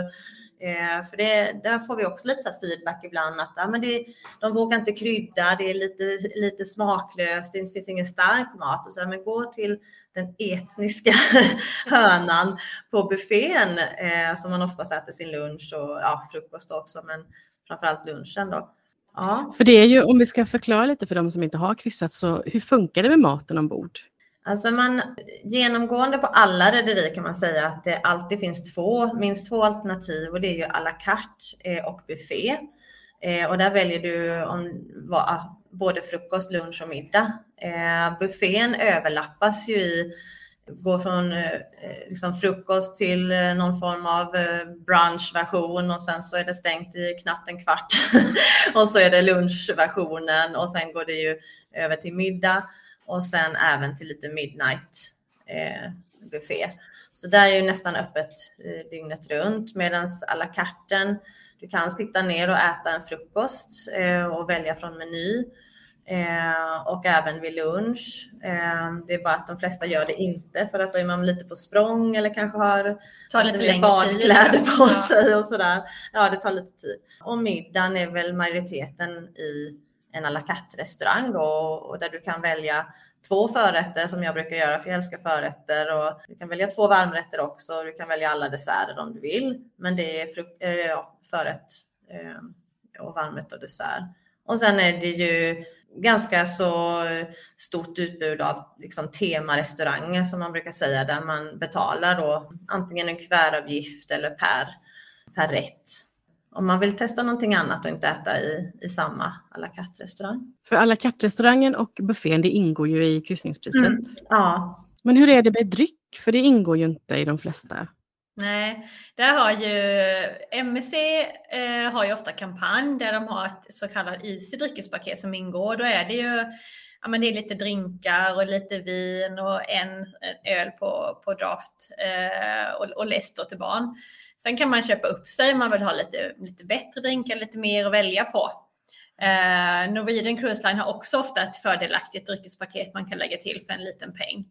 Eh, för det, där får vi också lite så feedback ibland att ah, men det, de vågar inte krydda, det är lite, lite smaklöst, det finns ingen stark mat. Och så, men gå till den etniska hönan på buffén eh, som man ofta äter sin lunch och ja, frukost också, men framförallt lunchen då. Ja. För det är ju, om vi ska förklara lite för de som inte har kryssat, så hur funkar det med maten ombord? Alltså man, genomgående på alla rederier kan man säga att det alltid finns två, minst två alternativ och det är ju à la carte eh, och buffé. Eh, och där väljer du om, ah, både frukost, lunch och middag. Eh, buffén överlappas ju i går från liksom frukost till någon form av brunchversion och sen så är det stängt i knappt en kvart. och så är det lunchversionen och sen går det ju över till middag och sen även till lite midnight eh, buffé. Så där är ju nästan öppet eh, dygnet runt medan à la carten, du kan sitta ner och äta en frukost eh, och välja från meny. Eh, och även vid lunch. Eh, det är bara att de flesta gör det inte för att då är man lite på språng eller kanske har tar lite längre badkläder tid, på sig och sådär. Ja, det tar lite tid. Och middagen är väl majoriteten i en à la carte restaurang då, och där du kan välja två förrätter som jag brukar göra för jag älskar förrätter och du kan välja två varmrätter också. och Du kan välja alla desserter om du vill, men det är frukt, äh, ja, förrätt äh, och varmrätt och dessert. Och sen är det ju ganska så stort utbud av liksom temarestauranger som man brukar säga där man betalar då antingen en kuvertavgift eller per, per rätt. Om man vill testa någonting annat och inte äta i, i samma à la carte-restaurang. För à la carte-restaurangen och buffén det ingår ju i kryssningspriset. Mm, ja. Men hur är det med dryck? För det ingår ju inte i de flesta. Nej, där har ju MSC eh, har ju ofta kampanj där de har ett så kallat Easy dryckespaket som ingår. Då är det ju ja, men det är lite drinkar och lite vin och en, öl på, på draft eh, och, och läsk till barn. Sen kan man köpa upp sig om man vill ha lite, lite bättre drinkar, lite mer att välja på. Eh, Norwegian Cruise Line har också ofta ett fördelaktigt dryckespaket man kan lägga till för en liten peng.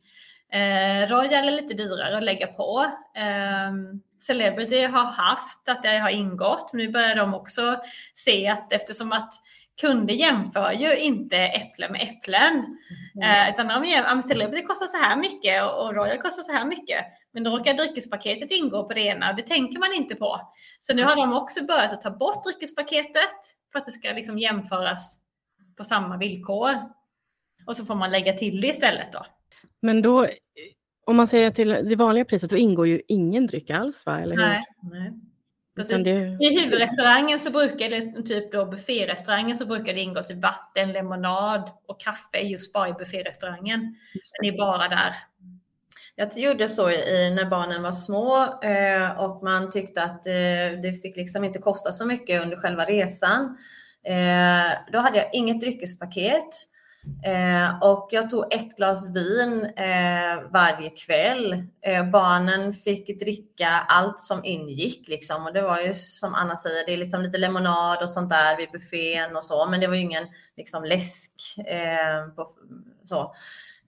Eh, Royal är lite dyrare att lägga på. Eh, Celebrity har haft att det har ingått, men nu börjar de också se att eftersom att kunder jämför ju inte äpplen med äpplen. Mm. Eh, utan de jämför, Celebrity kostar så här mycket och Royal kostar så här mycket. Men då råkar dryckespaketet ingå på det ena och det tänker man inte på. Så nu har de också börjat att ta bort dryckespaketet för att det ska liksom jämföras på samma villkor. Och så får man lägga till det istället då. Men då, om man säger till det vanliga priset, då ingår ju ingen dryck alls va? Eller hur? Nej. Nej. Precis. Det... I huvudrestaurangen så brukar det, typ då bufférestaurangen så brukar det ingå typ vatten, lemonad och kaffe just bara i bufférestaurangen. Det är bara där. Jag gjorde så i, när barnen var små eh, och man tyckte att eh, det fick liksom inte kosta så mycket under själva resan. Eh, då hade jag inget dryckespaket Eh, och jag tog ett glas vin eh, varje kväll. Eh, barnen fick dricka allt som ingick liksom. Och det var ju som Anna säger, det är liksom lite lemonad och sånt där vid buffén och så. Men det var ju ingen liksom läsk. Eh, på, så.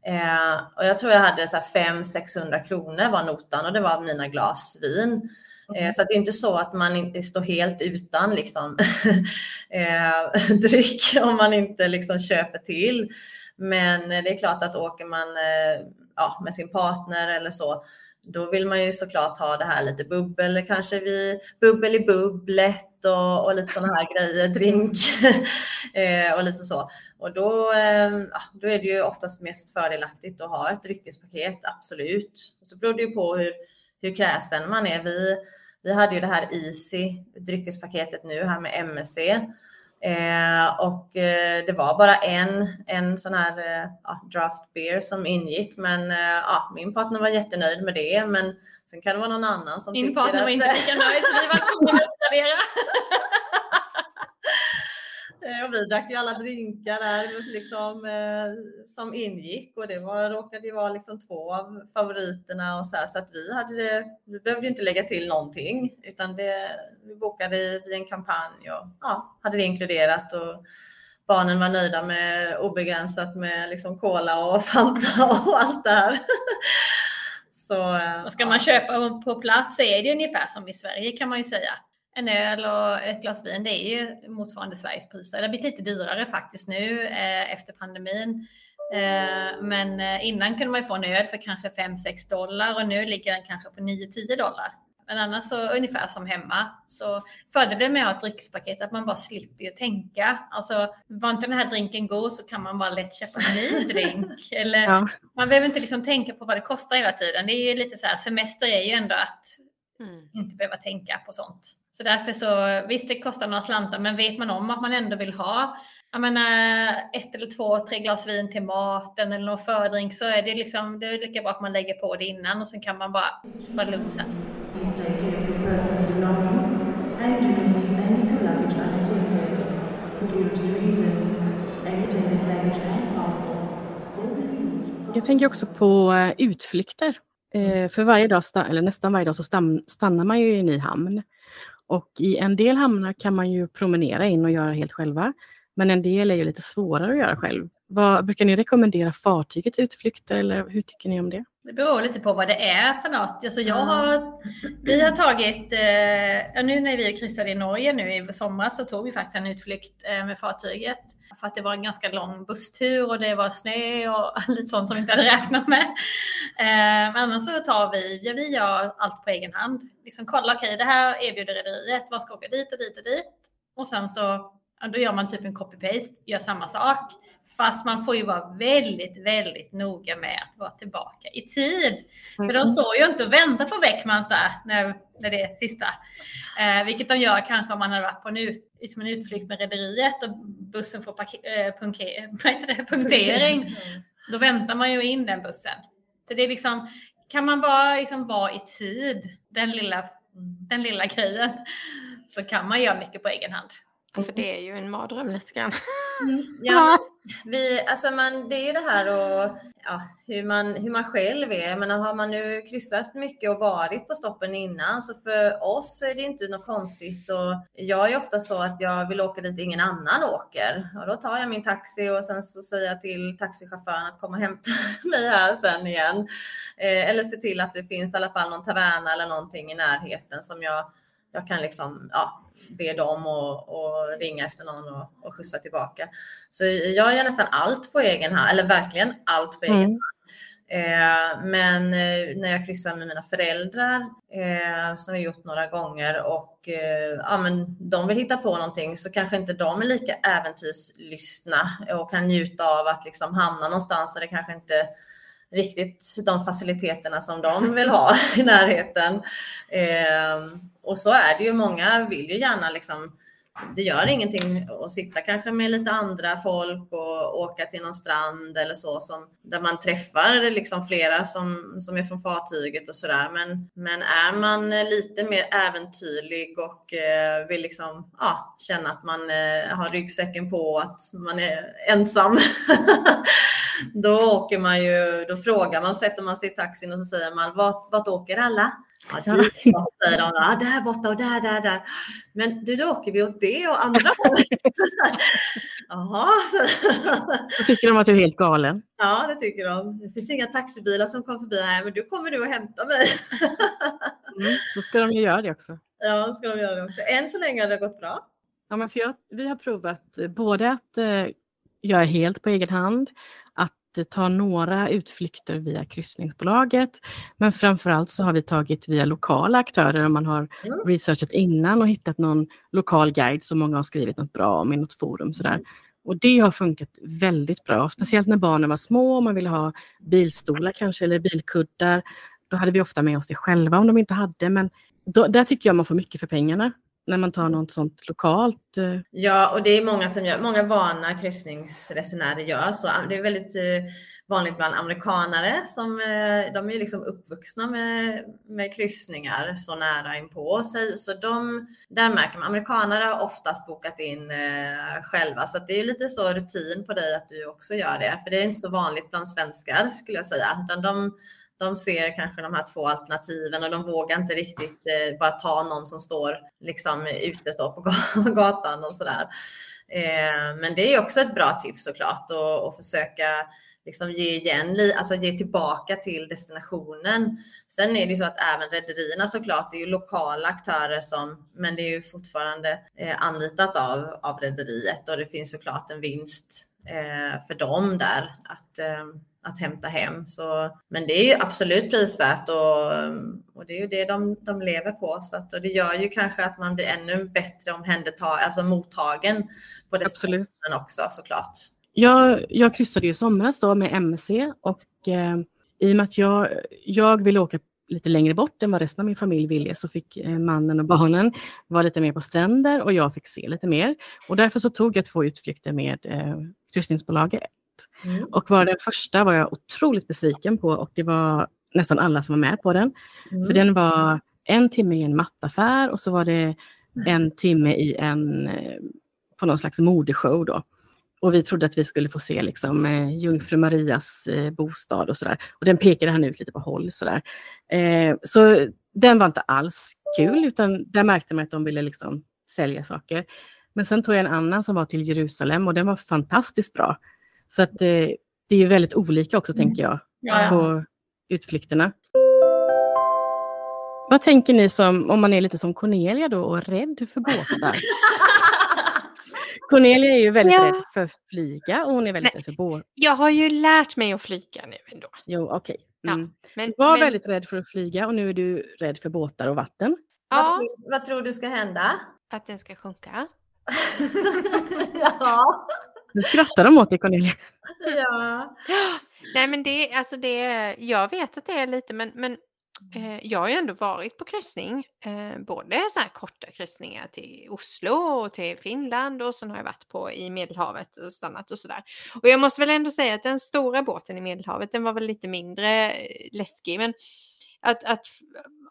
Eh, och jag tror jag hade 500-600 kronor var notan och det var mina glas vin. Mm. Så det är inte så att man inte står helt utan liksom, eh, dryck om man inte liksom köper till. Men det är klart att åker man eh, ja, med sin partner eller så, då vill man ju såklart ha det här lite bubbel, kanske vi, bubbel i bubblet och, och lite sådana här grejer, drink och lite så. Och då, då är det ju oftast mest fördelaktigt att ha ett dryckespaket, absolut. Och så beror det ju på hur, hur kräsen man är. Vi, vi hade ju det här Easy, dryckespaketet nu här med MSC. Eh, och eh, det var bara en, en sån här eh, draft beer som ingick. Men eh, ja, min partner var jättenöjd med det. Men sen kan det vara någon annan som min tycker att... Min partner var inte lika nöjd så vi var tvungna att uppgradera. Eh, och vi drack ju alla drinkar där liksom, eh, som ingick och det var, råkade ju vara liksom två av favoriterna och så här, så att vi hade det, vi behövde inte lägga till någonting utan det, vi bokade i en kampanj och ja, hade det inkluderat och barnen var nöjda med obegränsat med liksom cola och Fanta och allt det här. Så, och ska man köpa på plats så är det ungefär som i Sverige kan man ju säga. En öl och ett glas vin, det är ju motsvarande Sveriges priser. Det har blivit lite dyrare faktiskt nu eh, efter pandemin. Eh, men eh, innan kunde man ju få en öl för kanske 5-6 dollar och nu ligger den kanske på 9-10 dollar. Men annars så ungefär som hemma. Så fördelen med att ha ett dryckespaket är att man bara slipper ju tänka. Alltså var inte den här drinken god så kan man bara lätt köpa en ny drink. Eller ja. man behöver inte liksom tänka på vad det kostar hela tiden. Det är ju lite så här, semester är ju ändå att mm. inte behöva tänka på sånt. Så därför så, visst det kostar några slantar, men vet man om att man ändå vill ha jag menar, ett eller två, tre glas vin till maten eller någon fördrink så är det liksom, det är lika bra att man lägger på det innan och sen kan man bara vara lugn sen. Jag tänker också på eh, utflykter. Eh, för varje dag, eller nästan varje dag, så stannar man ju i en ny hamn. Och i en del hamnar kan man ju promenera in och göra helt själva. Men en del är ju lite svårare att göra själv. Vad, brukar ni rekommendera fartygets utflykter eller hur tycker ni om det? Det beror lite på vad det är för något. Alltså jag har, vi har tagit, eh, nu när vi kryssade i Norge nu i somras så tog vi faktiskt en utflykt eh, med fartyget. För att det var en ganska lång busstur och det var snö och lite sånt som vi inte hade räknat med. Eh, men annars så tar vi, ja, vi gör allt på egen hand. Liksom kolla, okej okay, det här erbjuder rederiet, vad ska åka dit och dit och dit. Och sen så då gör man typ en copy-paste, gör samma sak. Fast man får ju vara väldigt, väldigt noga med att vara tillbaka i tid. Mm. För de står ju inte och väntar på Beckmans där när, när det är sista. Eh, vilket de gör kanske om man har varit på en, ut, liksom en utflykt med rederiet och bussen får eh, punker, det, punktering. Mm. Då väntar man ju in den bussen. Så det är liksom, kan man bara liksom vara i tid, den lilla, den lilla grejen, så kan man göra mycket på egen hand. För det är ju en mardröm lite grann. Mm. Ja, vi, alltså man, det är ju det här och, ja, hur, man, hur man själv är. Men har man nu kryssat mycket och varit på stoppen innan så för oss är det inte något konstigt. Och jag är ofta så att jag vill åka dit ingen annan åker. Och då tar jag min taxi och sen så säger jag till taxichauffören att komma och hämta mig här sen igen. Eh, eller se till att det finns i alla fall någon taverna eller någonting i närheten som jag jag kan liksom ja, be dem och, och ringa efter någon och, och skjutsa tillbaka. Så jag gör nästan allt på egen hand, eller verkligen allt på egen mm. hand. Eh, men eh, när jag kryssar med mina föräldrar, eh, som vi gjort några gånger, och ja, men de vill hitta på någonting så kanske inte de är lika äventyrslystna och kan njuta av att liksom hamna någonstans där det kanske inte riktigt de faciliteterna som de vill ha i närheten. Eh, och så är det ju. Många vill ju gärna liksom det gör ingenting att sitta kanske med lite andra folk och åka till någon strand eller så som där man träffar liksom flera som, som är från fartyget och sådär. Men, men är man lite mer äventyrlig och eh, vill liksom ja, känna att man eh, har ryggsäcken på och att man är ensam. då åker man ju, då frågar man, sätter man sig i taxin och så säger man vart, vart åker alla? Ja, de, ja, där borta och där, där, där. Men du, då åker vi åt det och andra hållet. Jaha. Då tycker de att du är helt galen. Ja, det tycker de. Det finns inga taxibilar som kommer förbi. Nej, men du kommer du och hämta mig. mm, då ska de ju göra det också. Ja, då ska de göra det också. Än så länge har det gått bra. Ja, men för jag, vi har provat både att eh, göra helt på egen hand, ta några utflykter via kryssningsbolaget. Men framförallt så har vi tagit via lokala aktörer om man har mm. researchat innan och hittat någon lokal guide som många har skrivit något bra om i något forum. Sådär. Och det har funkat väldigt bra, speciellt när barnen var små och man ville ha bilstolar kanske eller bilkuddar. Då hade vi ofta med oss det själva om de inte hade, men då, där tycker jag man får mycket för pengarna när man tar något sånt lokalt? Eh. Ja, och det är många som gör, många vana kryssningsresenärer gör så. Det är väldigt eh, vanligt bland amerikanare som eh, de är liksom uppvuxna med, med kryssningar så nära inpå sig. Så de, där märker man, amerikanare har oftast bokat in själva så det är lite så rutin på dig att du också gör det. För det är inte så vanligt bland svenskar skulle jag säga, utan de de ser kanske de här två alternativen och de vågar inte riktigt eh, bara ta någon som står liksom ute så på gatan och sådär. Eh, men det är också ett bra tips såklart och försöka liksom ge igen, alltså ge tillbaka till destinationen. Sen är det ju så att även rederierna såklart, det är ju lokala aktörer som, men det är ju fortfarande eh, anlitat av, av rederiet och det finns såklart en vinst eh, för dem där att, eh, att hämta hem. Så, men det är ju absolut prisvärt och, och det är ju det de, de lever på. Så att, och det gör ju kanske att man blir ännu bättre omhändertag, alltså mottagen på Absolut. destinationen också såklart. Jag, jag kryssade ju somras då med MC och eh, i och med att jag, jag ville åka lite längre bort än vad resten av min familj ville så fick eh, mannen och barnen vara lite mer på stränder och jag fick se lite mer. Och därför så tog jag två utflykter med eh, kryssningsbolaget. Mm. Och var den första var jag otroligt besviken på och det var nästan alla som var med på den. Mm. För den var en timme i en mattaffär och så var det en timme i en, eh, på någon slags modeshow då. Och vi trodde att vi skulle få se liksom, eh, Jungfru Marias eh, bostad och sådär. Och den pekade han ut lite på håll sådär. Eh, så den var inte alls kul, utan där märkte man att de ville liksom sälja saker. Men sen tog jag en annan som var till Jerusalem och den var fantastiskt bra. Så att eh, det är väldigt olika också, tänker jag, Ja, ja. på utflykterna. Vad tänker ni som, om man är lite som Cornelia då och rädd för båtar? Cornelia är ju väldigt Ja. rädd för att flyga och hon är väldigt Nej. rädd för båt. Jag har ju lärt mig att flyga nu ändå. Jo, okej. Ja, Mm. Men, Du var men, väldigt rädd för att flyga och nu är du rädd för båtar och vatten. Vad, Ja, tror, vad tror du ska hända? att den ska sjunka. ja. Nu skrattar de åt dig Cornelia. ja. Nej men det, alltså det, jag vet att det är lite men, men eh, jag har ju ändå varit på kryssning. Eh, både så här korta kryssningar till Oslo och till Finland och sen har jag varit på i Medelhavet och stannat och sådär. Och jag måste väl ändå säga att den stora båten i Medelhavet den var väl lite mindre eh, läskig. Men att, att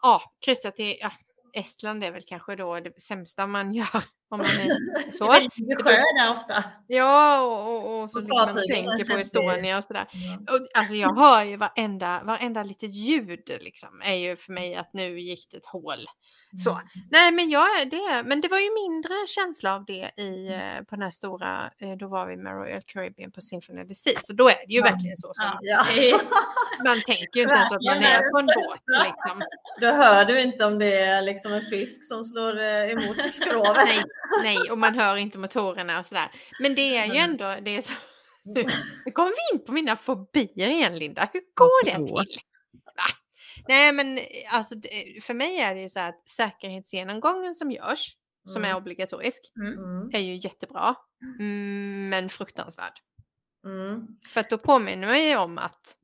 ja, kryssa till ja, Estland är väl kanske då det sämsta man gör. Om man är så. Det är där ofta. Ja, och, och, och så liksom man tänker på Estonia och sådär. Och, alltså jag hör ju varenda, varenda litet ljud liksom är ju för mig att nu gick det ett hål. Så. Nej men jag, det, men det var ju mindre känsla av det i, eh, på den här stora, eh, då var vi med Royal Caribbean på Symphony of the Sea. Så då är det ju Ja. verkligen så som, Ja. Man tänker ju inte ens att man är på en båt liksom. Då hör du inte om det är liksom en fisk som slår eh, emot skrovet. Nej, nej, och man hör inte motorerna och sådär. Men det är ju ändå, det är så. Nu kommer vi in på mina fobier igen Linda. Hur går det till? Va? Nej men eh, alltså det- för mig är det ju så att säkerhetsgenomgången som görs, som är Mm. obligatorisk, Mm. är ju jättebra. Mm, men fruktansvärd. Mm. För att då påminner man ju om att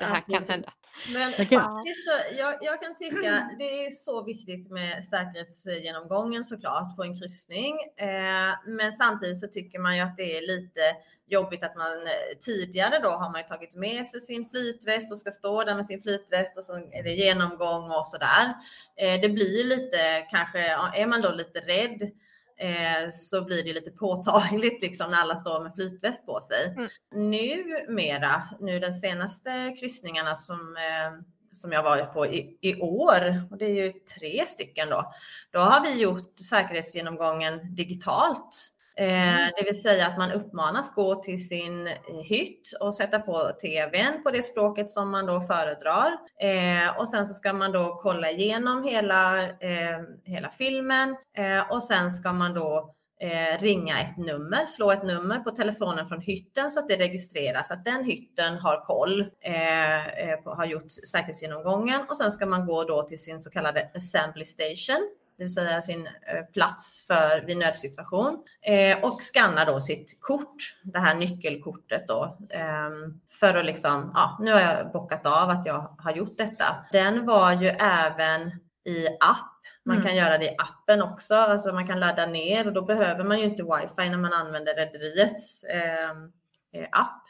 det här kan hända. Men Jag kan- faktiskt så, jag, jag kan tycka det är så viktigt med säkerhetsgenomgången såklart på en kryssning. Eh, men samtidigt så tycker man ju att det är lite jobbigt att man eh, tidigare då har man ju tagit med sig sin flytväst och ska stå där med sin flytväst och så är det genomgång och sådär. Eh, det blir lite kanske, är man då lite rädd eh, så blir det lite påtagligt liksom när alla står med flytväst på sig. Mm. Numera, nu de senaste kryssningarna som, eh, som jag varit på i, i år, och det är ju tre stycken då, då har vi gjort säkerhetsgenomgången digitalt. Mm. Eh, det vill säga att man uppmanas gå till sin eh, hytt och sätta på tvn på det språket som man då föredrar. Eh, och sen så ska man då kolla igenom hela, eh, hela filmen. Eh, och sen ska man då eh, ringa ett nummer, slå ett nummer på telefonen från hytten så att det registreras att den hytten har koll, eh, eh, på, har gjort säkerhetsgenomgången. Och sen ska man gå då till sin så kallade assembly station det vill säga sin eh, plats för vid nödsituation eh, och skanna då sitt kort, det här nyckelkortet då ehm, för att liksom, ja, nu har jag bockat av att jag har gjort detta. Den var ju även i app. Man Mm. kan göra det i appen också, alltså man kan ladda ner och då behöver man ju inte wifi när man använder rederiets ehm, eh, app.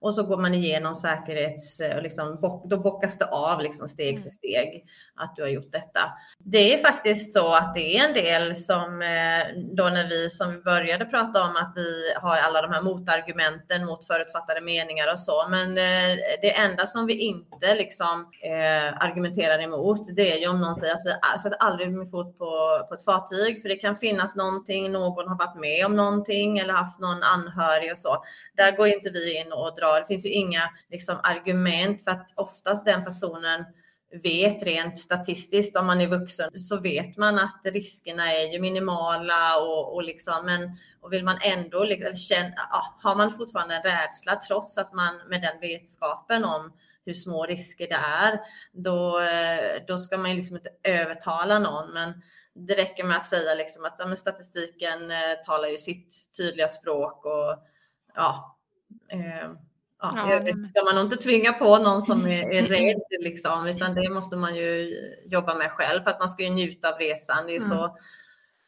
Och så går man igenom säkerhets, liksom, då bockas det av liksom steg Mm. för steg att du har gjort detta. Det är faktiskt så att det är en del som eh, då när vi som vi började prata om att vi har alla de här motargumenten mot förutfattade meningar och så. Men eh, det enda som vi inte liksom eh, argumenterar emot det är ju om någon säger att ah, sätt aldrig min fot på, på ett fartyg för det kan finnas någonting, någon har varit med om någonting eller haft någon anhörig och så. Där går inte vi in och drar. Det finns ju inga liksom, argument för att oftast den personen vet rent statistiskt om man är vuxen så vet man att riskerna är ju minimala och, och liksom men och vill man ändå liksom, känna, ja, har man fortfarande en rädsla trots att man med den vetskapen om hur små risker det är, då, då ska man liksom inte övertala någon. Men det räcker med att säga liksom att ja, statistiken eh, talar ju sitt tydliga språk och ja, eh, ja, det ska man nog inte tvinga på någon som är, är rädd liksom, utan det måste man ju jobba med själv för att man ska ju njuta av resan. Det är mm. så,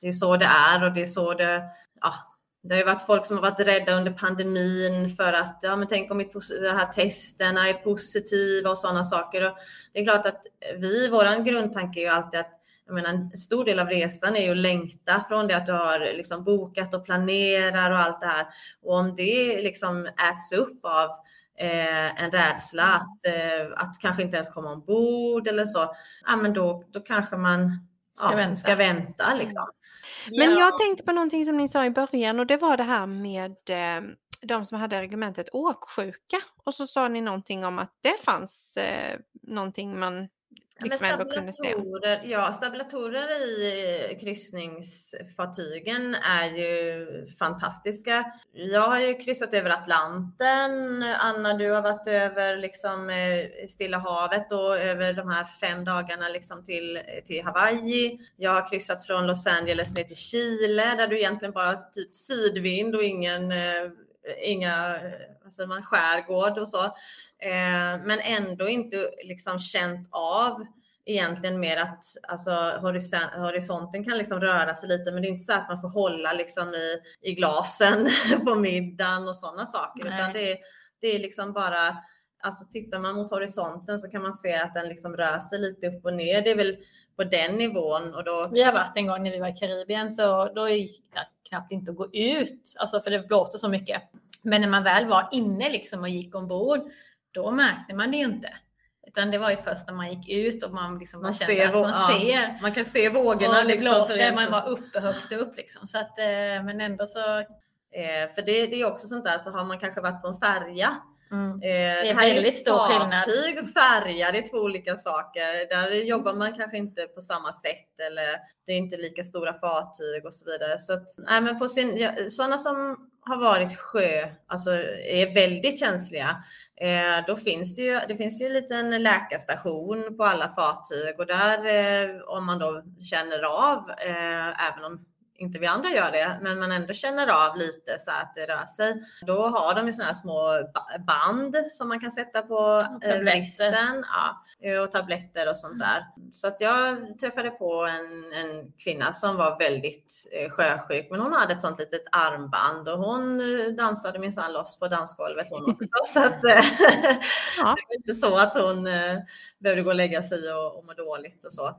det är så det är och det är så det, ja, det har ju varit folk som har varit rädda under pandemin för att, ja men tänk om de här testerna är positiva och sådana saker. Och det är klart att vi, våran grundtanke är ju alltid att jag menar, en stor del av resan är ju att längta från det att du har liksom bokat och planerar och allt det här. Och om det liksom äts upp av eh, en rädsla att, eh, att kanske inte ens komma ombord eller så, ja men då, då kanske man ska ja, vänta. Ska vänta liksom. Men ja. jag tänkte på någonting som ni sa i början och det var det här med eh, de som hade argumentet åksjuka. Och så sa ni någonting om att det fanns eh, någonting man liksom ändå kunde se. Ja, stabilatorer i kryssningsfartygen är ju fantastiska. Jag har ju kryssat över Atlanten. Anna, du har varit över liksom eh, Stilla havet och över de här fem dagarna liksom till, till Hawaii. Jag har kryssat från Los Angeles ner till Chile där du egentligen bara typ sidvind och ingen eh, inga alltså man, skärgård och så. Eh, men ändå inte liksom känt av egentligen mer att alltså, horisonten kan liksom röra sig lite, men det är inte så att man får hålla liksom i, i glasen på middagen och sådana saker, Nej. utan det är, det är liksom bara Alltså tittar man mot horisonten så kan man se att den liksom rör sig lite upp och ner. Det är väl på den nivån. Och då... Vi har varit en gång när vi var i Karibien så då gick det knappt inte att gå ut, alltså för det blåste så mycket. Men när man väl var inne liksom och gick ombord, då märkte man det ju inte. Utan det var ju först när man gick ut och man, liksom, man, ser, att man ja, ser. Man kan se vågorna. Och det liksom, blåste, man var uppe högst upp liksom. Så att, eh, men ändå så. Eh, för det, det är också sånt där, så har man kanske varit på en färja Mm. Eh, det är väldigt stor skillnad. Fartyg och färja, det är två olika saker. Där jobbar man kanske inte på samma sätt eller det är inte lika stora fartyg och så vidare. Så att, nej, men på sin, ja, sådana som har varit sjö, alltså är väldigt känsliga, eh, då finns det ju, det finns ju en liten läkarstation på alla fartyg och där eh, om man då känner av, eh, även om inte vi andra gör det, men man ändå känner av lite så att det rör sig. Då har de ju sådana här små band som man kan sätta på vristen. Ja, och tabletter och sånt där. Så att jag träffade på en, en kvinna som var väldigt eh, sjösjuk, men hon hade ett sånt litet armband och hon dansade minsann loss på dansgolvet hon också. så att, eh, ja. det var inte så att hon eh, behövde gå och lägga sig och, och må dåligt och så.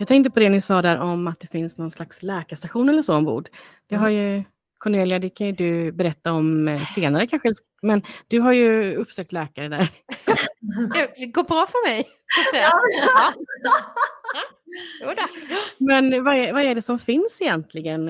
Jag tänkte på det ni sa där om att det finns någon slags läkarstation eller så ombord. Det har mm. ju Cornelia, det kan ju du berätta om eh, senare kanske, men du har ju uppsökt läkare där. Det går bra för mig. Ja. Ja. Men vad är, vad är det som finns egentligen?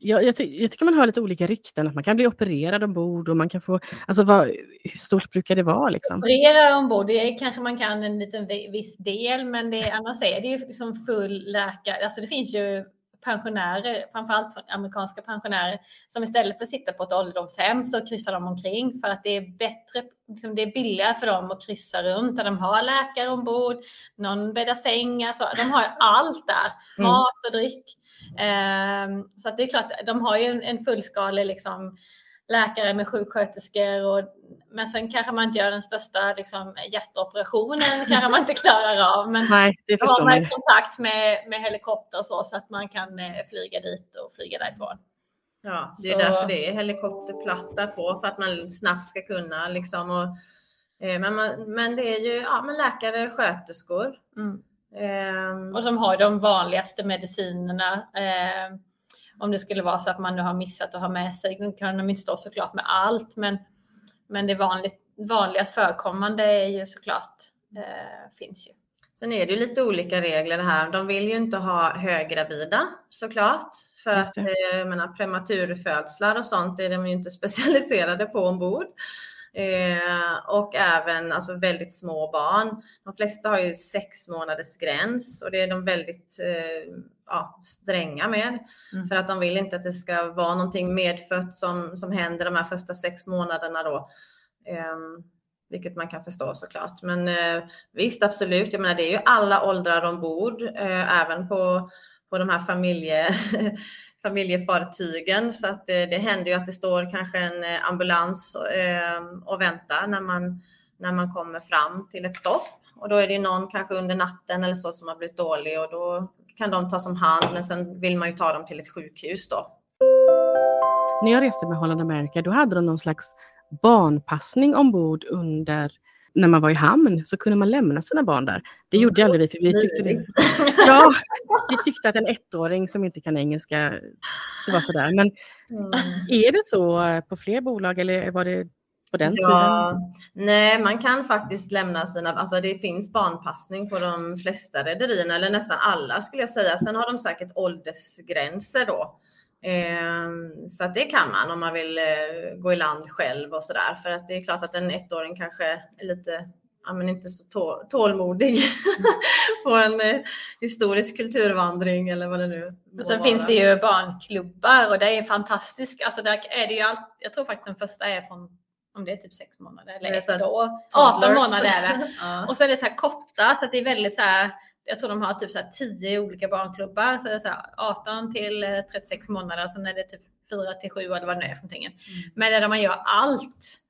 Jag, jag, ty jag, tycker man hör lite olika rykten, att man kan bli opererad ombord och man kan få, alltså vad, hur stort brukar det vara? Liksom? Operera ombord, det kanske man kan en liten viss del, men det, annars är det ju liksom full läkare, alltså det finns ju pensionärer, framförallt amerikanska pensionärer, som istället för att sitta på ett ålderdomshem så kryssar de omkring för att det är bättre, liksom det är billigare för dem att kryssa runt. Där de har läkare ombord, någon bäddar sängar, så de har allt där, mm. mat och dryck. Um, så det är klart, de har ju en, en fullskalig liksom, läkare med sjuksköterskor och men sen kanske man inte gör den största liksom, hjärtoperationen, kanske man inte klarar av. Men Nej, det då har man kontakt med, med helikopter och så, så att man kan eh, flyga dit och flyga därifrån. Ja, det är så... därför det är helikopterplatta på, för att man snabbt ska kunna liksom. Och, eh, men, man, men det är ju ja, men läkare, sköterskor. Mm. Eh, och som har de vanligaste medicinerna. Eh, om det skulle vara så att man nu har missat att ha med sig, nu kan de inte stå såklart med allt, men men det vanligt, vanligast förekommande är ju såklart, eh, finns ju. Sen är det ju lite olika regler här. De vill ju inte ha höggravida såklart. För att eh, menar, prematurfödslar och sånt är de ju inte specialiserade på ombord. Eh, och även alltså, väldigt små barn. De flesta har ju sex månaders gräns och det är de väldigt eh, ja, stränga med. Mm. För att de vill inte att det ska vara någonting medfött som, som händer de här första sex månaderna då. Ehm, vilket man kan förstå såklart. Men eh, visst, absolut. Jag menar, det är ju alla åldrar ombord, eh, även på, på de här familje, familjefartygen. Så att det, det händer ju att det står kanske en eh, ambulans eh, och väntar när man, när man kommer fram till ett stopp. Och då är det någon kanske under natten eller så som har blivit dålig och då kan de tas om hand. Men sen vill man ju ta dem till ett sjukhus då. När jag reste med Holland America då hade de någon slags barnpassning ombord under när man var i hamn så kunde man lämna sina barn där. Det gjorde aldrig vi för vi tyckte det. Ja, vi tyckte att en ettåring som inte kan engelska, det var sådär. Men Mm. är det så på fler bolag eller var det på den tiden? Ja, nej, man kan faktiskt lämna sina, alltså det finns barnpassning på de flesta rederierna, eller nästan alla skulle jag säga. Sen har de säkert åldersgränser då. Eh, så att det kan man om man vill eh, gå i land själv och sådär. För att det är klart att en ettåring kanske är lite, ja men inte så tå- tålmodig på en eh, historisk kulturvandring eller vad det nu Och sen vara. finns det ju barnklubbar och det är fantastiskt. Alltså där är det ju allt, jag tror faktiskt den första är från, om det är typ sex månader eller ett år. 18 Toddlers. månader är det. ja. Och så är det så här korta så att det är väldigt så här, jag tror de har typ så här 10 olika barnklubbar. Så det är så här 18 till eh, 36 månader och sen är det typ 4 till 7 eller vad det nu är för någonting. Men där man gör allt.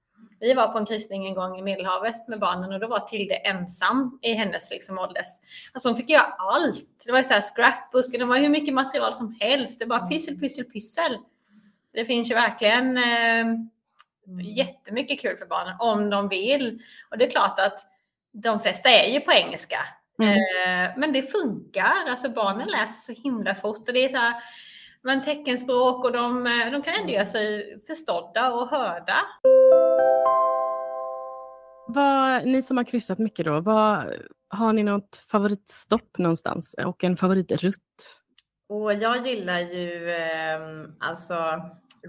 Vi var på en kryssning en gång i Medelhavet med barnen och då var Tilde ensam i hennes liksom ålders. Alltså hon fick göra allt. Det var så här scrapbook, det var hur mycket material som helst. Det var pyssel, pyssel, pyssel. Det finns ju verkligen eh, jättemycket kul för barnen om de vill. Och det är klart att de flesta är ju på engelska. Mm. Eh, men det funkar. Alltså barnen läser så himla fort. Och det är så här, men teckenspråk och de, eh, de kan ändå göra sig förstådda och hörda. Vad, ni som har kryssat mycket då, vad, har ni något favoritstopp någonstans och en favoritrutt? Och jag gillar ju eh, alltså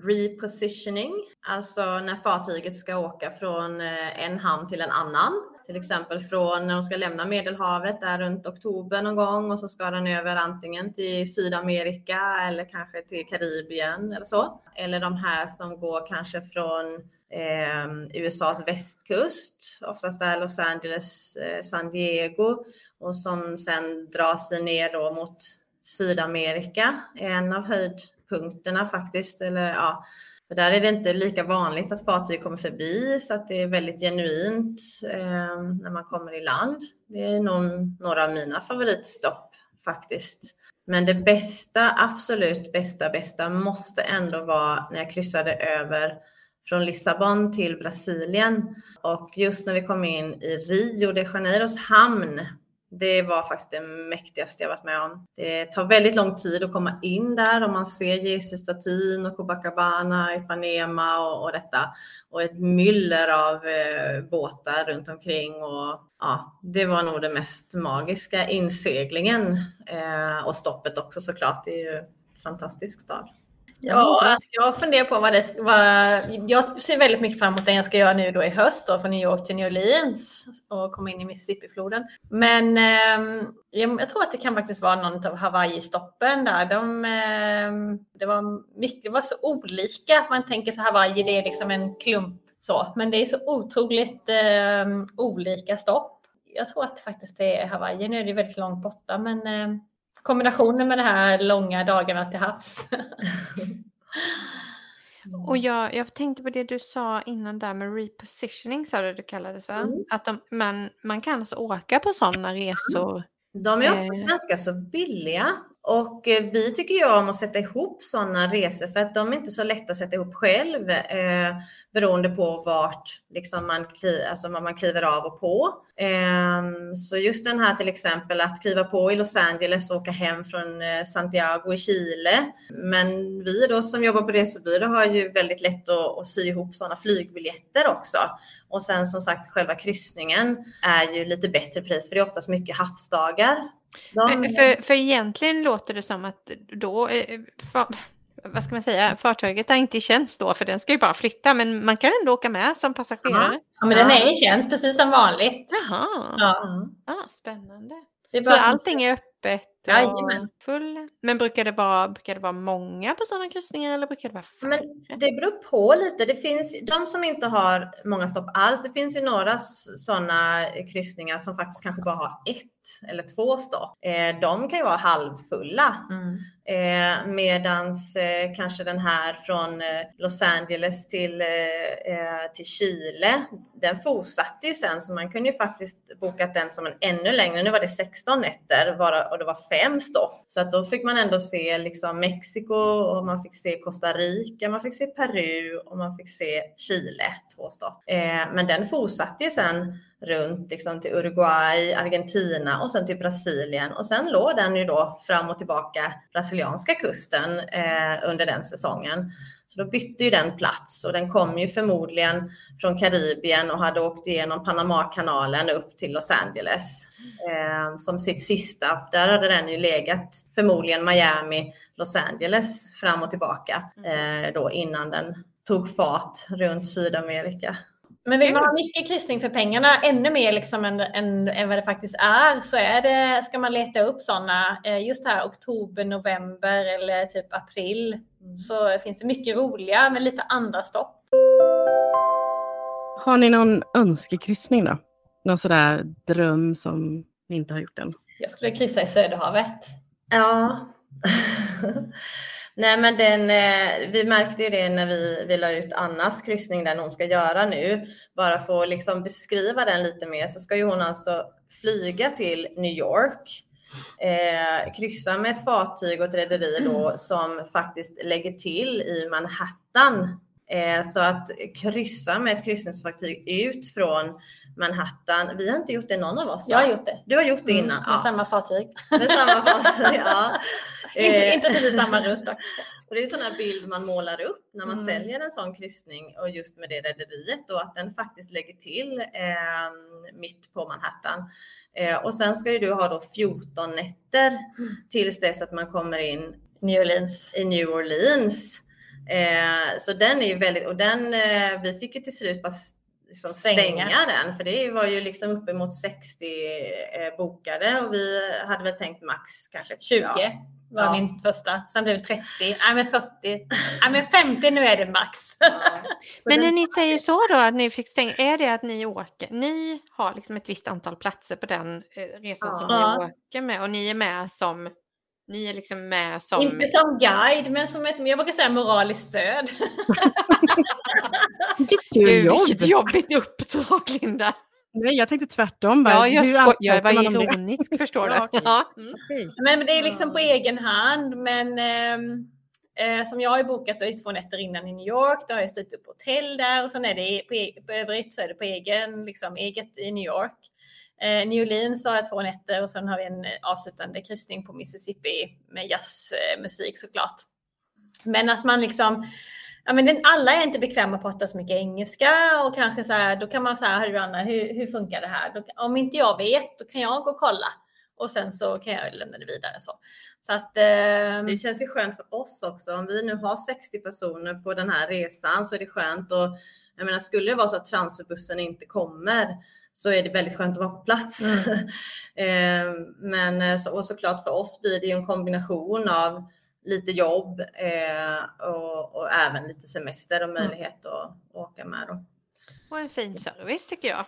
repositioning, alltså när fartyget ska åka från eh, en hamn till en annan. Till exempel från när de ska lämna Medelhavet där runt oktober någon gång och så ska den över antingen till Sydamerika eller kanske till Karibien eller så. Eller de här som går kanske från eh, USAs västkust, oftast där Los Angeles, eh, San Diego och som sen drar sig ner då mot Sydamerika, en av höjdpunkterna faktiskt. Eller, ja, för där är det inte lika vanligt att fartyg kommer förbi så att det är väldigt genuint eh, när man kommer i land. Det är nog några av mina favoritstopp faktiskt. Men det bästa, absolut bästa, bästa måste ändå vara när jag kryssade över från Lissabon till Brasilien. Och just när vi kom in i Rio de Janeiros hamn det var faktiskt det mäktigaste jag varit med om. Det tar väldigt lång tid att komma in där och man ser Jesusstatyn och Copacabana, Ipanema och, och detta. Och ett myller av eh, båtar runt omkring. Och, ja, det var nog den mest magiska inseglingen. Eh, och stoppet också såklart. Det är ju en fantastisk stad. Ja, alltså jag funderar på vad det vara. Jag ser väldigt mycket fram emot det jag ska göra nu då i höst då, från New York till New Orleans och komma in i Mississippifloden. Men eh, jag, tror att det kan faktiskt vara någon av Hawaii-stoppen där. De, eh, det, var mycket, det var så olika. Man tänker så Hawaii, det är liksom en klump så. Men det är så otroligt eh, olika stopp. Jag tror att faktiskt det är Hawaii. Nu är det väldigt långt borta, men eh, kombinationen med de här långa dagarna till havs. Och jag, jag tänkte på det du sa innan där med repositioning, sa du det kallades va? Mm. Att de, man, man kan alltså åka på sådana resor. De är oftast Eh. ganska så billiga och eh, vi tycker ju om att sätta ihop sådana resor för att de är inte så lätta att sätta ihop själv eh, beroende på vart liksom man, kli, alltså vad man kliver av och på. Eh, så just den här till exempel att kliva på i Los Angeles och åka hem från eh, Santiago i Chile. Men vi då som jobbar på resebyrå har ju väldigt lätt att, att sy ihop sådana flygbiljetter också. Och sen som sagt själva kryssningen är ju lite bättre pris för det är oftast mycket havsdagar. De, För, för egentligen låter det som att då, eh, fa, vad ska man säga, fartyget är inte i tjänst då för den ska ju bara flytta men man kan ändå åka med som passagerare. Ja, men den är i tjänst precis som vanligt. Jaha, Ja. ah, spännande. Det är Så allting är öppet Jajamän. full. Men brukar det, vara, brukar det vara många på sådana kryssningar eller brukar det vara färre? Men det beror på lite. Det finns de som inte har många stopp alls. Det finns ju några sådana kryssningar som faktiskt kanske bara har ett eller två stopp. Eh, de kan ju vara halvfulla. Mm. Eh, medans eh, kanske den här från eh, Los Angeles till, eh, eh, till Chile, den fortsatte ju sen så man kunde ju faktiskt bokat den som en ännu längre. Nu var det 16 nätter och det var fem stopp. Så att då fick man ändå se liksom Mexiko och man fick se Costa Rica, man fick se Peru och man fick se Chile, två stopp. Eh, men den fortsatte ju sen runt liksom till Uruguay, Argentina och sen till Brasilien och sen låg den ju då fram och tillbaka brasilianska kusten eh, under den säsongen. Så då bytte ju den plats och den kom ju förmodligen från Karibien och hade åkt igenom Panamakanalen upp till Los Angeles eh, som sitt sista. Där hade den ju legat förmodligen Miami, Los Angeles fram och tillbaka eh, då innan den tog fart runt Sydamerika. Men vill man ha mycket kryssning för pengarna, ännu mer liksom än, än, än vad det faktiskt är, så är det, ska man leta upp sådana just här oktober, november eller typ april. Så finns det mycket roliga med lite andra stopp. Har ni någon önskekryssning då? Någon sådär dröm som ni inte har gjort än? Jag skulle kryssa i Söderhavet. Ja. Nej men den, eh, vi märkte ju det när vi, vi la ut Annas kryssning den hon ska göra nu. Bara för att liksom beskriva den lite mer så ska ju hon alltså flyga till New York. Eh, kryssa med ett fartyg och ett rederi då som faktiskt lägger till i Manhattan. Eh, så att kryssa med ett kryssningsfartyg ut från Manhattan. Vi har inte gjort det någon av oss. Jag va? har gjort det. Du har gjort det Mm, innan? Med samma fartyg. Med samma fartyg, ja. Inte, Eh, inte precis samma rutt dock. och det är en sån här bild man målar upp när man Mm. säljer en sån kryssning och just med det rederiet då att den faktiskt lägger till eh, mitt på Manhattan. Eh, och sen ska ju du ha då 14 nätter Mm. tills dess att man kommer in New Orleans. i New Orleans. Eh, så den är ju väldigt, och den, eh, vi fick ju till slut bara liksom Stänga. stänga. den, för det var ju liksom uppemot 60 eh, bokade och vi hade väl tänkt max kanske 20 ja, var Ja. min första. Sen blev det 30. Nej men 40. Nej men 50 nu är det max. ja. Men när ni säger så då att ni fick stänga, är det att ni åker, ni har liksom ett visst antal platser på den eh, resan som Ja. ni åker med och ni är med som, ni är liksom med som, Inte som guide men som ett, jag brukar säga moraliskt stöd. Gud, vilket jobbigt uppdrag Linda. Nej, jag tänkte tvärtom. Bara, Ja, jag, hur sko- jag var ironisk förstår du. Ja, mm. Okej. Men men det är liksom på egen hand. Men ehm, eh, som jag har bokat då i två nätter innan i New York. Då har jag styrt upp hotell där och sen är det på, e- på övrigt så är det på egen, liksom eget i New York. Eh, New Orleans har jag två nätter och sen har vi en eh, avslutande kryssning på Mississippi med jazzmusik såklart. Men att man liksom, ja men den, alla är inte bekväma på att prata så mycket engelska och kanske så här, då kan man säga, hörru Anna, hur, hur funkar det här? Då, om inte jag vet, då kan jag gå och kolla och sen så kan jag lämna det vidare så. Så att, ehm, Det känns ju skönt för oss också. Om vi nu har 60 personer på den här resan så är det skönt och jag menar, skulle det vara så att transferbussen inte kommer så är det väldigt skönt att vara på plats. Eh, Men eh, så, och såklart för oss blir det ju en kombination av lite jobb eh, och, och även lite semester och möjlighet att åka med. Då. Och en fin service tycker jag.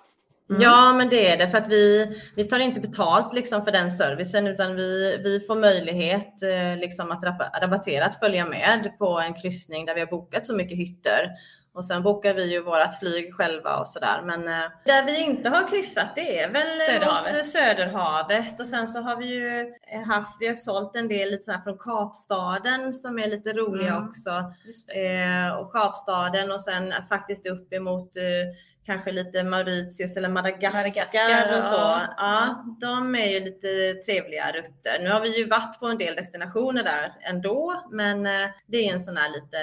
Ja, men det är det för att vi, vi tar inte betalt liksom för den servicen utan vi, vi får möjlighet eh, liksom att rab- rabattera att följa med på en kryssning där vi har bokat så mycket hytter. Och sen bokar vi ju vårat flyg själva och sådär. Men eh, där vi inte har kryssat det är väl Söderhavet. mot Söderhavet och sen så har vi ju eh, haft, vi har sålt en del lite sådär från Kapstaden som är lite roliga Mm. också eh, och Kapstaden och sen faktiskt upp emot eh, kanske lite Mauritius eller Madagaskar, Madagaskar, och så. ja. Ja, de är ju lite trevliga rutter. Nu har vi ju varit på en del destinationer där ändå, men eh, det är en sån här lite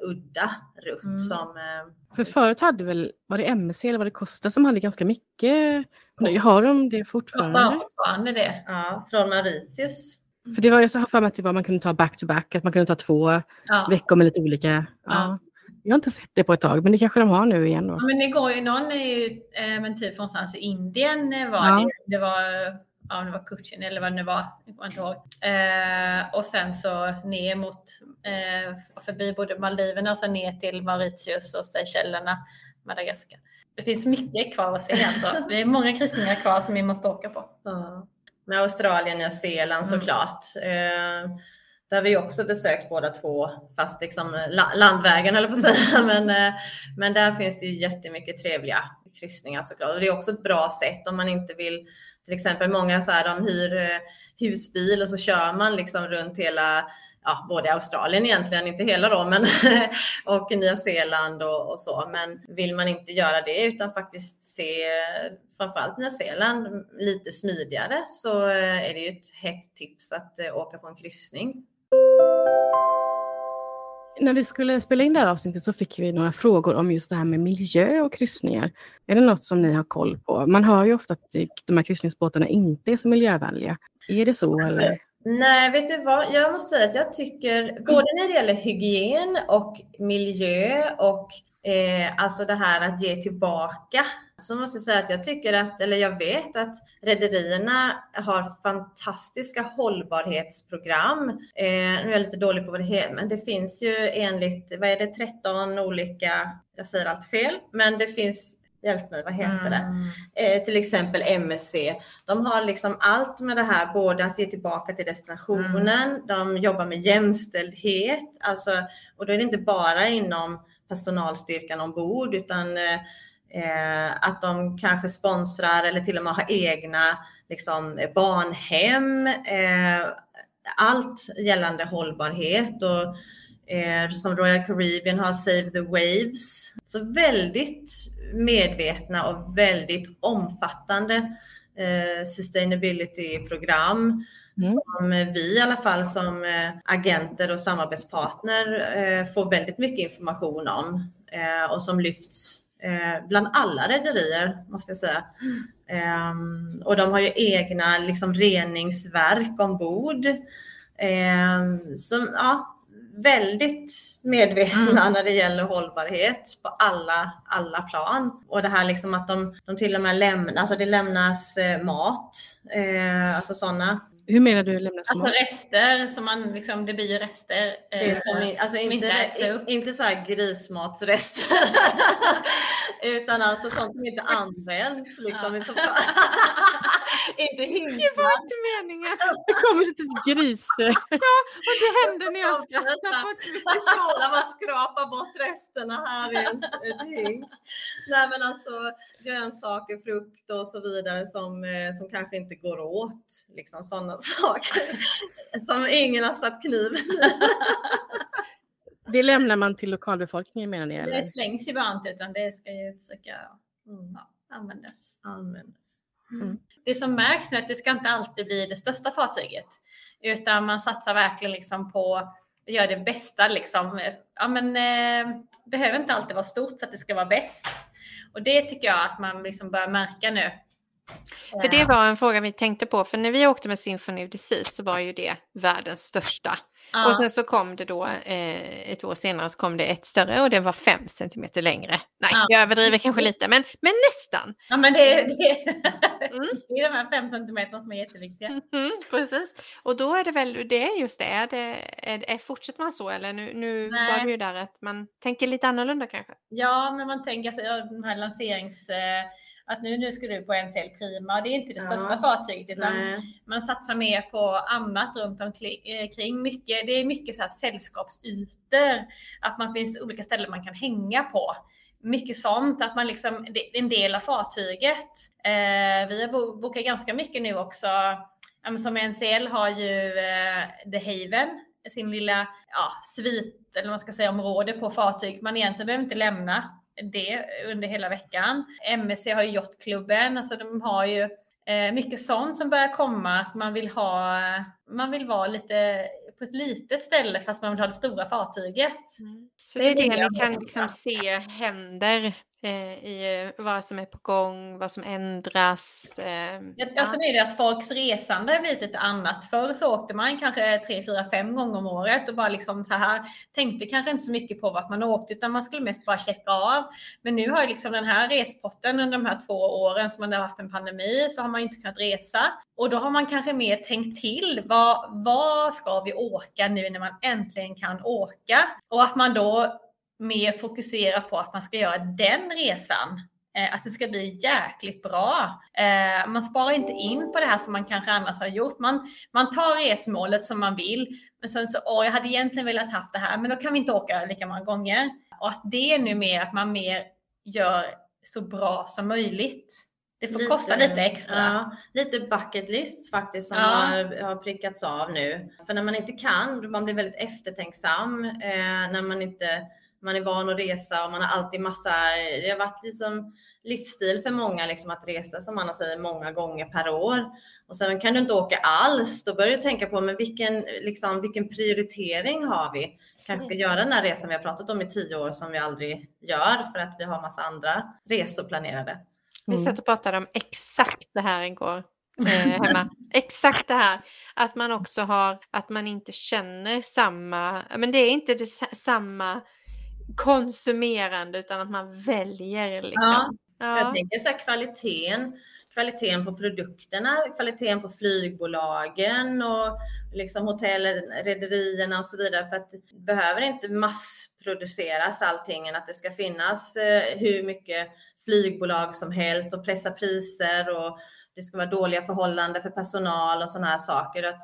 udda rutt Mm. som eh, För förut hade väl, var det MSC eller var det Costa som hade ganska mycket? Costa. Har de det fortfarande? fortfarande det. ja, från Mauritius. För det var jag så har för mig att det var man kunde ta back to back, att man kunde ta två Ja. veckor med lite olika. Ja. Ja. Jag har inte sett det på ett tag, men det kanske de har nu igen då. Ja, men det går ju, någon är ju eh, men typ från någonstans i Indien eh, var Ja. det. Det var, ja det var Cochin eller vad det nu var. Jag kommer inte ihåg. Eh, och sen så ner mot, eh, förbi både Maldiverna och sen ner till Mauritius och Seychellerna, Madagaskar. Det finns mycket kvar att se alltså. Det är många kryssningar kvar som vi måste åka på. Ja. Med Australien, Nya Zeeland Mm. såklart. Eh, där har vi också besökt båda två, fast liksom landvägen eller på att säga. Men, eh, men där finns det ju jättemycket trevliga kryssningar såklart. Och det är också ett bra sätt om man inte vill, till exempel många så här, de hyr eh, husbil och så kör man liksom runt hela Ja, både Australien egentligen, inte hela då, men och Nya Zeeland och, och så. Men vill man inte göra det utan faktiskt se framförallt Nya Zeeland lite smidigare så eh, är det ju ett hett tips att åka på en kryssning. När vi skulle spela in det här avsnittet så fick vi några frågor om just det här med miljö och kryssningar. Är det något som ni har koll på? Man hör ju ofta att de här kryssningsbåtarna inte är så miljövänliga. Är det så Alltså, eller? Nej, vet du vad? Jag måste säga att jag tycker både när det gäller hygien och miljö och eh, alltså det här att ge tillbaka så måste jag säga att jag tycker att, eller jag vet att rederierna har fantastiska hållbarhetsprogram. Eh, nu är jag lite dålig på vad det heter, men det finns ju enligt, vad är det, 13 olika, jag säger allt fel, men det finns, hjälp mig, vad heter det? Mm. eh, till exempel MSC. De har liksom allt med det här, både att ge tillbaka till destinationen, de jobbar med jämställdhet, alltså, och då är det inte bara inom personalstyrkan ombord, utan eh, att de kanske sponsrar eller till och med har egna liksom, barnhem. Eh, allt gällande hållbarhet och eh, som Royal Caribbean har Save the Waves. Så väldigt medvetna och väldigt omfattande eh, sustainability-program Mm. som vi i alla fall som eh, agenter och samarbetspartner eh, får väldigt mycket information om eh, och som lyfts bland alla rederier måste jag säga. Ehm, och de har ju egna liksom, reningsverk ombord. Ehm, som, ja, väldigt medvetna när det gäller hållbarhet på alla, alla plan. Och det här liksom att de, de till och med lämnar, alltså det lämnas mat, alltså sådana. Hur menar du lämna Alltså mat? rester, som man liksom, det blir ju rester. eh, Det är som, i- alltså som inte, inte äts upp. inte så här grismatsrester. Utan alltså sånt som inte används. Liksom, Ja. inte hinkar. Det var inte meningen. Det kommer lite gris. Och det hände när jag skrattade på I skolan, man skrapar bort resterna här i en hink. Nej men alltså grönsaker, frukt och så vidare som, eh, som kanske inte går åt. Liksom sådana saker. Som ingen har satt kniven i. Det lämnar man till lokalbefolkningen menar ni? Eller? Det slängs ju bara inte utan det ska ju försöka Mm. ja, användas. Används. Det som märks är att det ska inte alltid bli det största fartyget. Utan man satsar verkligen liksom på att göra det bästa. Liksom. Ja, men, eh, behöver inte alltid vara stort för att det ska vara bäst. Och det tycker jag att man liksom börjar märka nu. För det var en fråga vi tänkte på, för när vi åkte med Symphony Seas så var ju det världens största. Ja. Och sen så kom det då, eh, ett år senare så kom det ett större och det var fem centimeter längre. Nej, Ja. jag överdriver kanske lite, men, men nästan. Ja, men det, är- det, är- Mm. det är de här fem centimeterna som är jätteviktiga. Mm, precis. Och då är det väl, det är just det, är det är, är, fortsätter man så eller nu, nu sa du ju där att man tänker lite annorlunda kanske? Ja, men man tänker alltså, de här lanserings... Eh, att nu, nu ska du på NCL Prima, det är inte det Ja. största fartyget utan Nej. man satsar mer på annat runt omkring. Mycket, det är mycket så här sällskapsytor, att man finns olika ställen man kan hänga på. Mycket sånt, att man liksom, det är en del av fartyget. Eh, vi har bo- bokat ganska mycket nu också. Ja, Som NCL har ju eh, The Haven, sin lilla ja, svit, eller vad man ska säga, område på fartyg man egentligen behöver inte lämna. Det under hela veckan. MSC har ju Yachtklubben, alltså de har ju eh, mycket sånt som börjar komma. Att man vill ha, man vill vara lite på ett litet ställe fast man vill ha det stora fartyget. Mm. Så det är det ni kan liksom se händer i vad som är på gång, vad som ändras. Eh, ja. sen är det att folks resande har blivit lite annat. Förr så åkte man kanske tre, fyra, fem gånger om året och bara liksom så här tänkte kanske inte så mycket på vart man åkte utan man skulle mest bara checka av. Men nu har ju liksom den här respotten under de här två åren som man har haft en pandemi så har man inte kunnat resa. Och då har man kanske mer tänkt till. Vad, vad ska vi åka nu när man äntligen kan åka? Och att man då mer fokusera på att man ska göra den resan. Eh, att det ska bli jäkligt bra. Eh, man sparar inte in på det här som man kanske annars har gjort. Man, man tar resmålet som man vill, men sen så, åh, jag hade egentligen velat haft det här, men då kan vi inte åka lika många gånger. Och att det är nu mer att man mer gör så bra som möjligt. Det får lite, kosta lite extra. Ja, lite bucket list faktiskt som ja. har, har prickats av nu. För när man inte kan, man blir väldigt eftertänksam eh, när man inte man är van att resa och man har alltid massa, det har varit liksom livsstil för många liksom att resa som man säger många gånger per år. Och sen kan du inte åka alls, då börjar du tänka på men vilken, liksom, vilken prioritering har vi? Kanske ska göra den här resan vi har pratat om i tio år som vi aldrig gör för att vi har massa andra resor planerade. Mm. Vi satt och pratade om exakt det här igår. Eh, hemma. Exakt det här att man också har, att man inte känner samma, men det är inte det, samma konsumerande utan att man väljer. Liksom. Ja. ja. Jag tänker så här, kvaliteten, kvaliteten på produkterna, kvaliteten på flygbolagen och liksom hotell, rederierna och så vidare. För att det behöver inte massproduceras allting än att det ska finnas eh, hur mycket flygbolag som helst och pressa priser och det ska vara dåliga förhållanden för personal och sådana här saker. Att,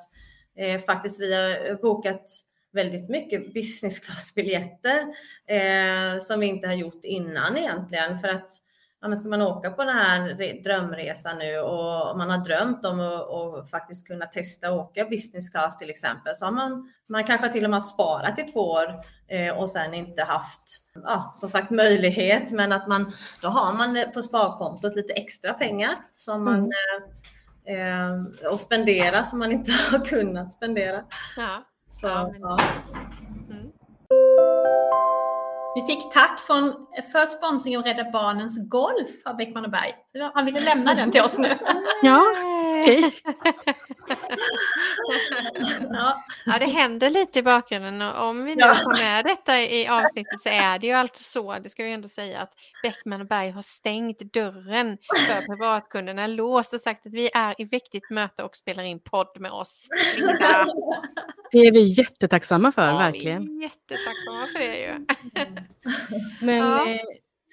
eh, faktiskt vi har bokat väldigt mycket business class-biljetter eh, som vi inte har gjort innan egentligen. För att ja, ska man åka på den här drömresan nu och man har drömt om att faktiskt kunna testa att åka business class till exempel så har man, man kanske till och med sparat i två år eh, och sen inte haft, ja, som sagt möjlighet, men att man, då har man på sparkontot lite extra pengar som man mm. eh, eh och spendera som man inte har kunnat spendera. Ja. Så, ja, ja. Mm. Vi fick tack från, för sponsring av Rädda Barnens Golf av Beckman och Berg. Så han ville lämna den till oss nu. Ja, okej. Okay. ja. ja, det händer lite i bakgrunden och om vi nu ja. får med detta i avsnittet så är det ju alltid så, det ska vi ändå säga, att Beckman och Berg har stängt dörren för privatkunderna, låst och sagt att vi är i viktigt möte och spelar in podd med oss. Det är vi jättetacksamma för, ja, verkligen. Vi är jättetacksamma för det ju. Men ja. eh,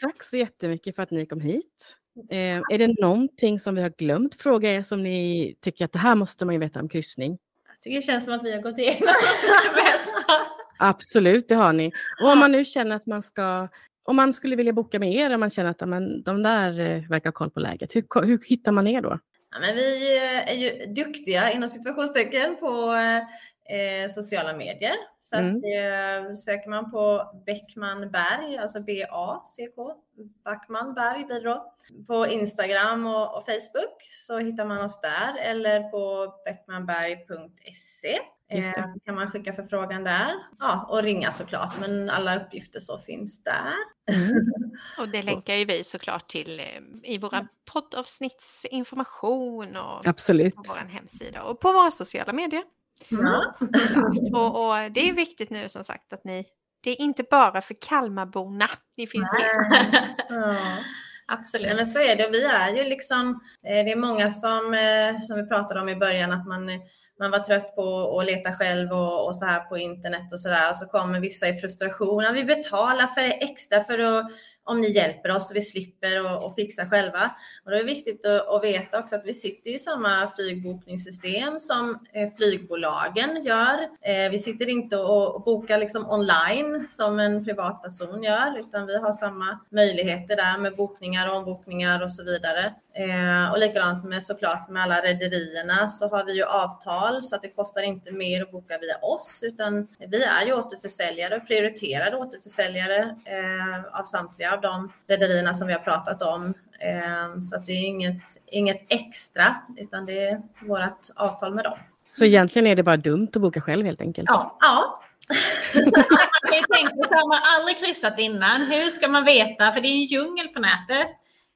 tack så jättemycket för att ni kom hit. Eh, är det någonting som vi har glömt fråga er som ni tycker att det här måste man ju veta om kryssning? Jag tycker det känns som att vi har gått igenom det mesta. Absolut, det har ni. Och om man nu känner att man ska om man skulle vilja boka med er, om man känner att men, de där eh, verkar ha koll på läget, hur, hur hittar man er då? Ja, men vi eh, är ju duktiga inom situationstecken på eh, sociala medier. Så mm. att, eh, söker man på Beckman Berg, alltså B-A-C-K, Backman Berg blir det då. På Instagram och, och, Facebook så hittar man oss där eller på beckmanberg.se. Eh, så kan man skicka förfrågan där. Ja, och ringa såklart, men alla uppgifter så finns där. Mm. och det länkar ju vi såklart till eh, i våra poddavsnittsinformation och Absolut. på vår hemsida och på våra sociala medier. Mm. och, och, det är viktigt nu som sagt att ni, det är inte bara för Kalmarborna ni finns ja. Absolut. Ja, men så är det. Vi är ju liksom, eh, det är många som, eh, som vi pratade om i början, att man man var trött på att leta själv och, och så här på internet och så där. Och så kommer vissa i frustration. Vi betalar för extra för att om ni hjälper oss så vi slipper och, och fixa själva. Och då är det viktigt att, att, veta också att vi sitter i samma flygbokningssystem som eh, flygbolagen gör. Eh, vi sitter inte och, och bokar liksom online som en privatperson gör, utan vi har samma möjligheter där med bokningar och ombokningar och så vidare. Eh, och likadant med såklart med alla rederierna så har vi ju avtal så att det kostar inte mer att boka via oss utan vi är ju återförsäljare, prioriterade återförsäljare eh, av samtliga av de rederierna som vi har pratat om. Eh, så att det är inget, inget extra utan det är vårt avtal med dem. Så egentligen är det bara dumt att boka själv helt enkelt? Ja. ja. man kan ju tänka sig, har man aldrig kryssat innan, hur ska man veta? För det är en djungel på nätet.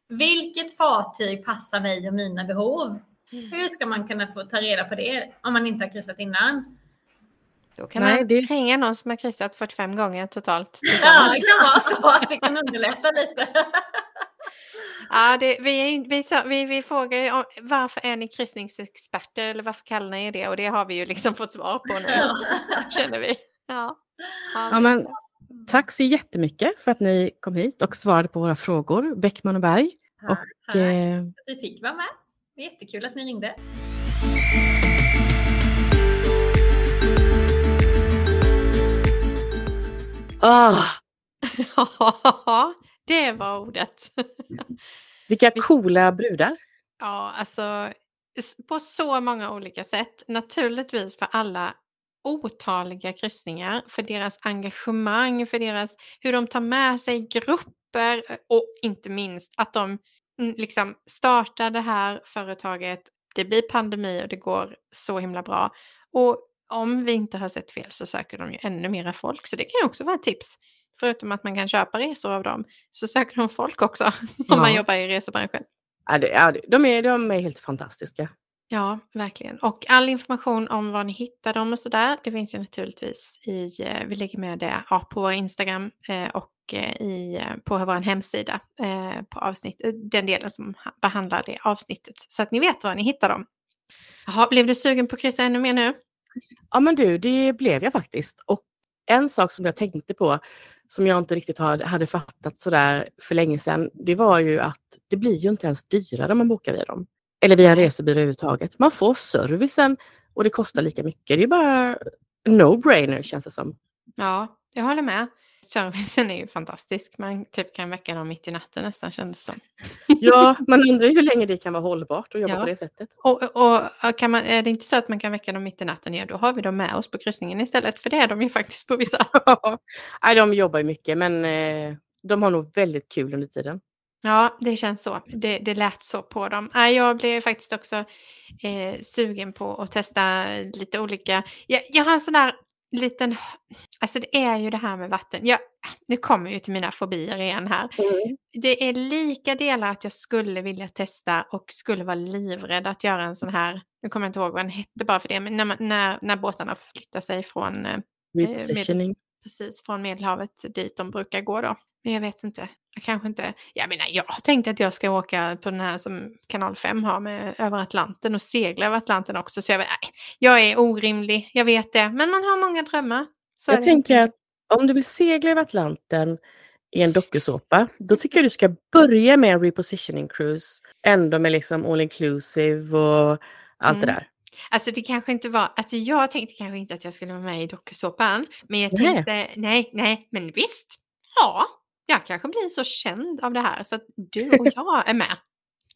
Vilket fartyg passar mig och mina behov? Mm. Hur ska man kunna få ta reda på det om man inte har kryssat innan? Då kan Nej, man det- ringa någon som har kryssat 45 gånger totalt. Ja, det kan vara så att det kan underlätta lite. Ja, det, vi, vi, vi, vi frågar ju om, varför är ni kryssningsexperter eller varför kallar ni er det? Och det har vi ju liksom fått svar på nu, Ja. känner vi. Ja. Ja, Ja, men, tack så jättemycket för att ni kom hit och svarade på våra frågor, Bäckman och Berg. Och, Tack eh, att vi fick vara med. Det är jättekul att ni ringde. ah, Ja, det var ordet. vilka coola brudar. Ja, alltså på så många olika sätt. Naturligtvis för alla otaliga kryssningar, för deras engagemang, för deras, hur de tar med sig grupper och inte minst att de mm, liksom startar det här företaget. Det blir pandemi och det går så himla bra. Och om vi inte har sett fel så söker de ju ännu mera folk, så det kan ju också vara ett tips. Förutom att man kan köpa resor av dem så söker de folk också om man Ja. jobbar i resebranschen. Ja, det, ja, det- de, är, de är helt fantastiska. Ja, verkligen. Och all information om var ni hittar dem och sådär, det finns ju naturligtvis i, eh, vi lägger med det ja, på vår Instagram eh, och eh, i, eh, på vår hemsida eh, på avsnitt, den delen som behandlar det avsnittet. Så att ni vet var ni hittar dem. Jaha, blev du sugen på att kryssa ännu mer nu? Ja men du, det blev jag faktiskt. Och en sak som jag tänkte på, som jag inte riktigt hade, hade fattat sådär för länge sedan, det var ju att det blir ju inte ens dyrare om man bokar via dem. Eller via en resebyrå överhuvudtaget. Man får servicen och det kostar lika mycket. Det är bara no-brainer känns det som. Ja, jag håller med. Servicen är ju fantastisk. Man typ kan väcka dem mitt i natten nästan kändes det som. Ja, man undrar ju hur länge det kan vara hållbart att jobba Ja. på det sättet. Och, och, och kan man, är det inte så att man kan väcka dem mitt i natten, ja då har vi dem med oss på kryssningen istället. För det är de ju faktiskt på vissa. Nej, de jobbar ju mycket men eh, de har nog väldigt kul under tiden. Ja, det känns så. Det, det lät så på dem. Nej, Jag blev faktiskt också eh, sugen på att testa lite olika. Jag, jag har en sån där liten... Alltså det är ju det här med vatten. Jag, nu kommer ju till mina fobier igen här. Det är lika delar att jag skulle vilja testa och skulle vara livrädd att göra en sån här, nu kommer jag inte ihåg vad den hette bara för det, men när, man, när, när båtarna flyttar sig från eh, Repositioning. precis från Medelhavet dit de brukar gå då. Men jag vet inte. Jag kanske inte. Jag menar, jag har tänkt att jag ska åka på den här som Kanal 5 har med över Atlanten och segla över Atlanten också. Så jag, nej, jag är orimlig, jag vet det. Men man har många drömmar. Så Jag det tänker att om du vill segla över Atlanten i en dokusåpa, då tycker jag du ska börja med en repositioning cruise. Ändå med liksom all inclusive och allt det Mm. där. Alltså det kanske inte var, alltså jag tänkte kanske inte att jag skulle vara med i dokusåpan. Men jag Nej. tänkte, nej, nej, men visst. Ja, jag kanske blir så känd av det här så att du och jag är med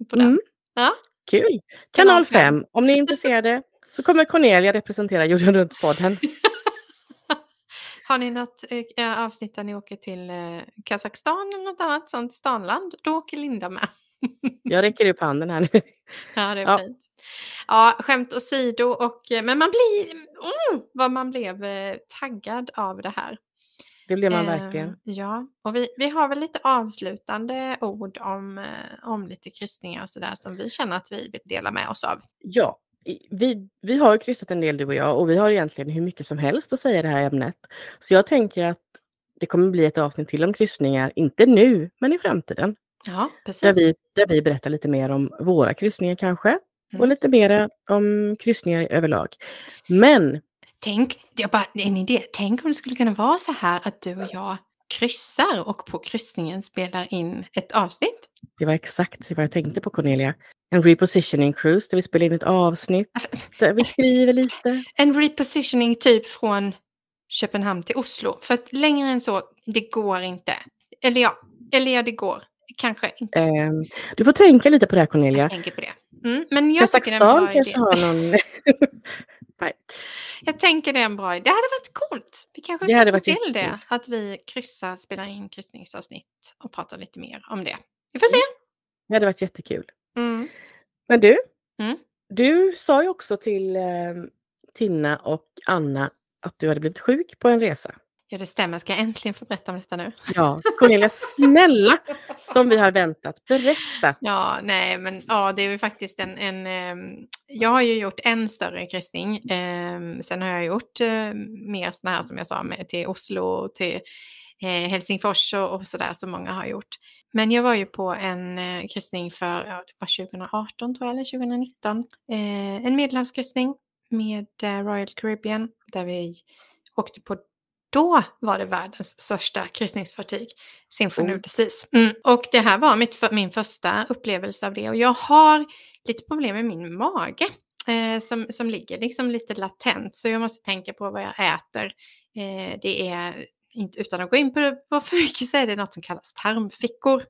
på den. Mm. Ja. Kul! Kanal Kanal fem. 5, om ni är intresserade så kommer Cornelia representera jorden runt-podden. Har ni något eh, avsnitt där ni åker till eh, Kazakstan eller något annat sånt stanland? Då åker Linda med. Jag räcker upp handen här nu. Ja, det är Ja. fint. Ja, skämt åsido och eh, men man blir, mm, vad man blev eh, taggad av det här. Det blir man Eh, verkligen. Ja, och vi, vi har väl lite avslutande ord om, eh, om lite kryssningar och sådär som vi känner att vi vill dela med oss av. Ja, vi, vi har ju kryssat en del du och jag och vi har egentligen hur mycket som helst att säga i det här ämnet. Så jag tänker att det kommer bli ett avsnitt till om kryssningar, inte nu, men i framtiden. Ja, precis. Där vi, där vi berättar lite mer om våra kryssningar kanske. Och Mm. lite mer om kryssningar överlag. Men Tänk, jag bara, en idé. Tänk om det skulle kunna vara så här att du och jag kryssar och på kryssningen spelar in ett avsnitt. det var exakt vad jag tänkte på Cornelia. En repositioning cruise där vi spelar in ett avsnitt, där vi skriver lite. En repositioning typ från Köpenhamn till Oslo. För att längre än så, det går inte. Eller ja, eller ja det går. kanske inte Eh, du får tänka lite på det här Cornelia. tänker på det. Mm, men jag Kazakstan kanske har någon... Nej. Jag tänker det är en bra idé. Det hade varit coolt. Vi kanske Det hade varit till det. jättekul. Att vi kryssar, spelar in kryssningsavsnitt och pratar lite mer om det. Vi får se. Det hade varit jättekul. Mm. Men du, Mm. du sa ju också till eh, Tina och Anna att du hade blivit sjuk på en resa. Ja, det stämmer. Ska jag äntligen få berätta om detta nu? Ja, Cornelia, snälla, som vi har väntat, berätta. Ja, nej, men ja, det är ju faktiskt en... en ehm, jag har ju gjort en större kryssning. ehm, sen har jag gjort eh, mer sådana här som jag sa med till Oslo och till eh, Helsingfors och, och sådär som många har gjort. Men jag var ju på en eh, kryssning för, ja, det var 2018 tror jag, eller 2019. Eh, en medelhavskryssning med eh, Royal Caribbean där vi åkte på då var det världens största kryssningsfartyg, Symphony Seas. Mm. Och det här var mitt, min första upplevelse av det. Och jag har lite problem med min mage eh, som, som ligger liksom lite latent. Så jag måste tänka på vad jag äter. Eh, det är, inte, utan att gå in på det på för mycket, så är det något som kallas tarmfickor.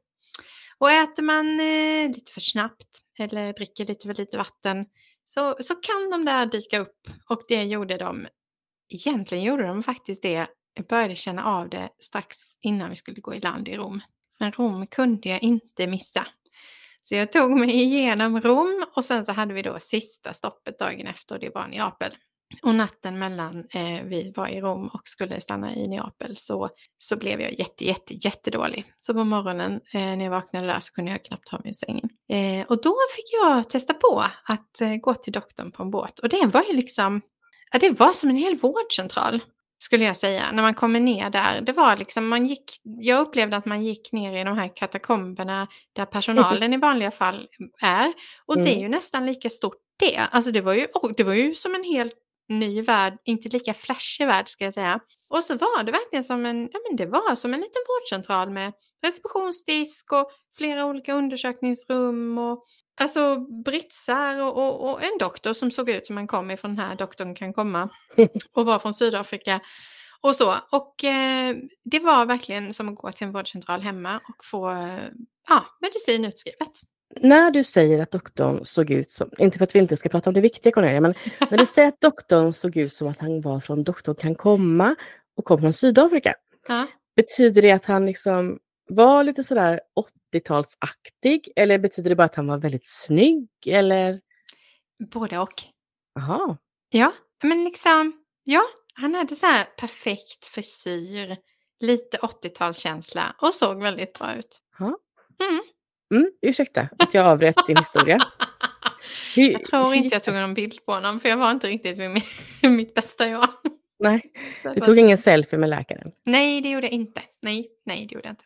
Och äter man eh, lite för snabbt eller dricker lite för lite vatten så, så kan de där dyka upp. Och det gjorde de egentligen gjorde de faktiskt det. Jag började känna av det strax innan vi skulle gå i land i Rom. Men Rom kunde jag inte missa. Så jag tog mig igenom Rom och sen så hade vi då sista stoppet dagen efter och det var Neapel. Och natten mellan eh, vi var i Rom och skulle stanna i Neapel så, så blev jag jätte, jätte, jättedålig. Så på morgonen eh, när jag vaknade där så kunde jag knappt ta mig ur sängen. Eh, och då fick jag testa på att eh, gå till doktorn på en båt. Och det var ju liksom, ja det var som en hel vårdcentral skulle jag säga. När man kommer ner där, det var liksom, man gick, jag upplevde att man gick ner i de här katakomberna där personalen i vanliga fall är. Och det är Mm. ju nästan lika stort det. Alltså det var ju, och det var ju som en helt ny värld, inte lika flashig värld ska jag säga. Och så var det verkligen som en, ja men det var som en liten vårdcentral med receptionsdisk och flera olika undersökningsrum och alltså britsar och, och, och en doktor som såg ut som han kom ifrån den här doktorn kan komma och var från Sydafrika och så. Och eh, det var verkligen som att gå till en vårdcentral hemma och få eh, ja, medicin utskrivet. När du säger att doktorn såg ut som, inte för att vi inte ska prata om det viktiga Cornelia, men när du säger att doktorn såg ut som att han var från Doktorn kan komma och kom från Sydafrika, Ja. betyder det att han liksom var lite sådär 80-talsaktig eller betyder det bara att han var väldigt snygg eller? Både och. Aha. Ja, men liksom, ja, han hade så här perfekt frisyr, lite 80-talskänsla och såg väldigt bra ut. Ja. Mm. Mm, ursäkta att jag avbröt din historia. Hur- Jag tror inte jag tog någon bild på honom för jag var inte riktigt vid min, mitt bästa jag. Nej, du tog ingen selfie med läkaren. Nej, det gjorde jag inte. Nej, nej, det gjorde jag inte.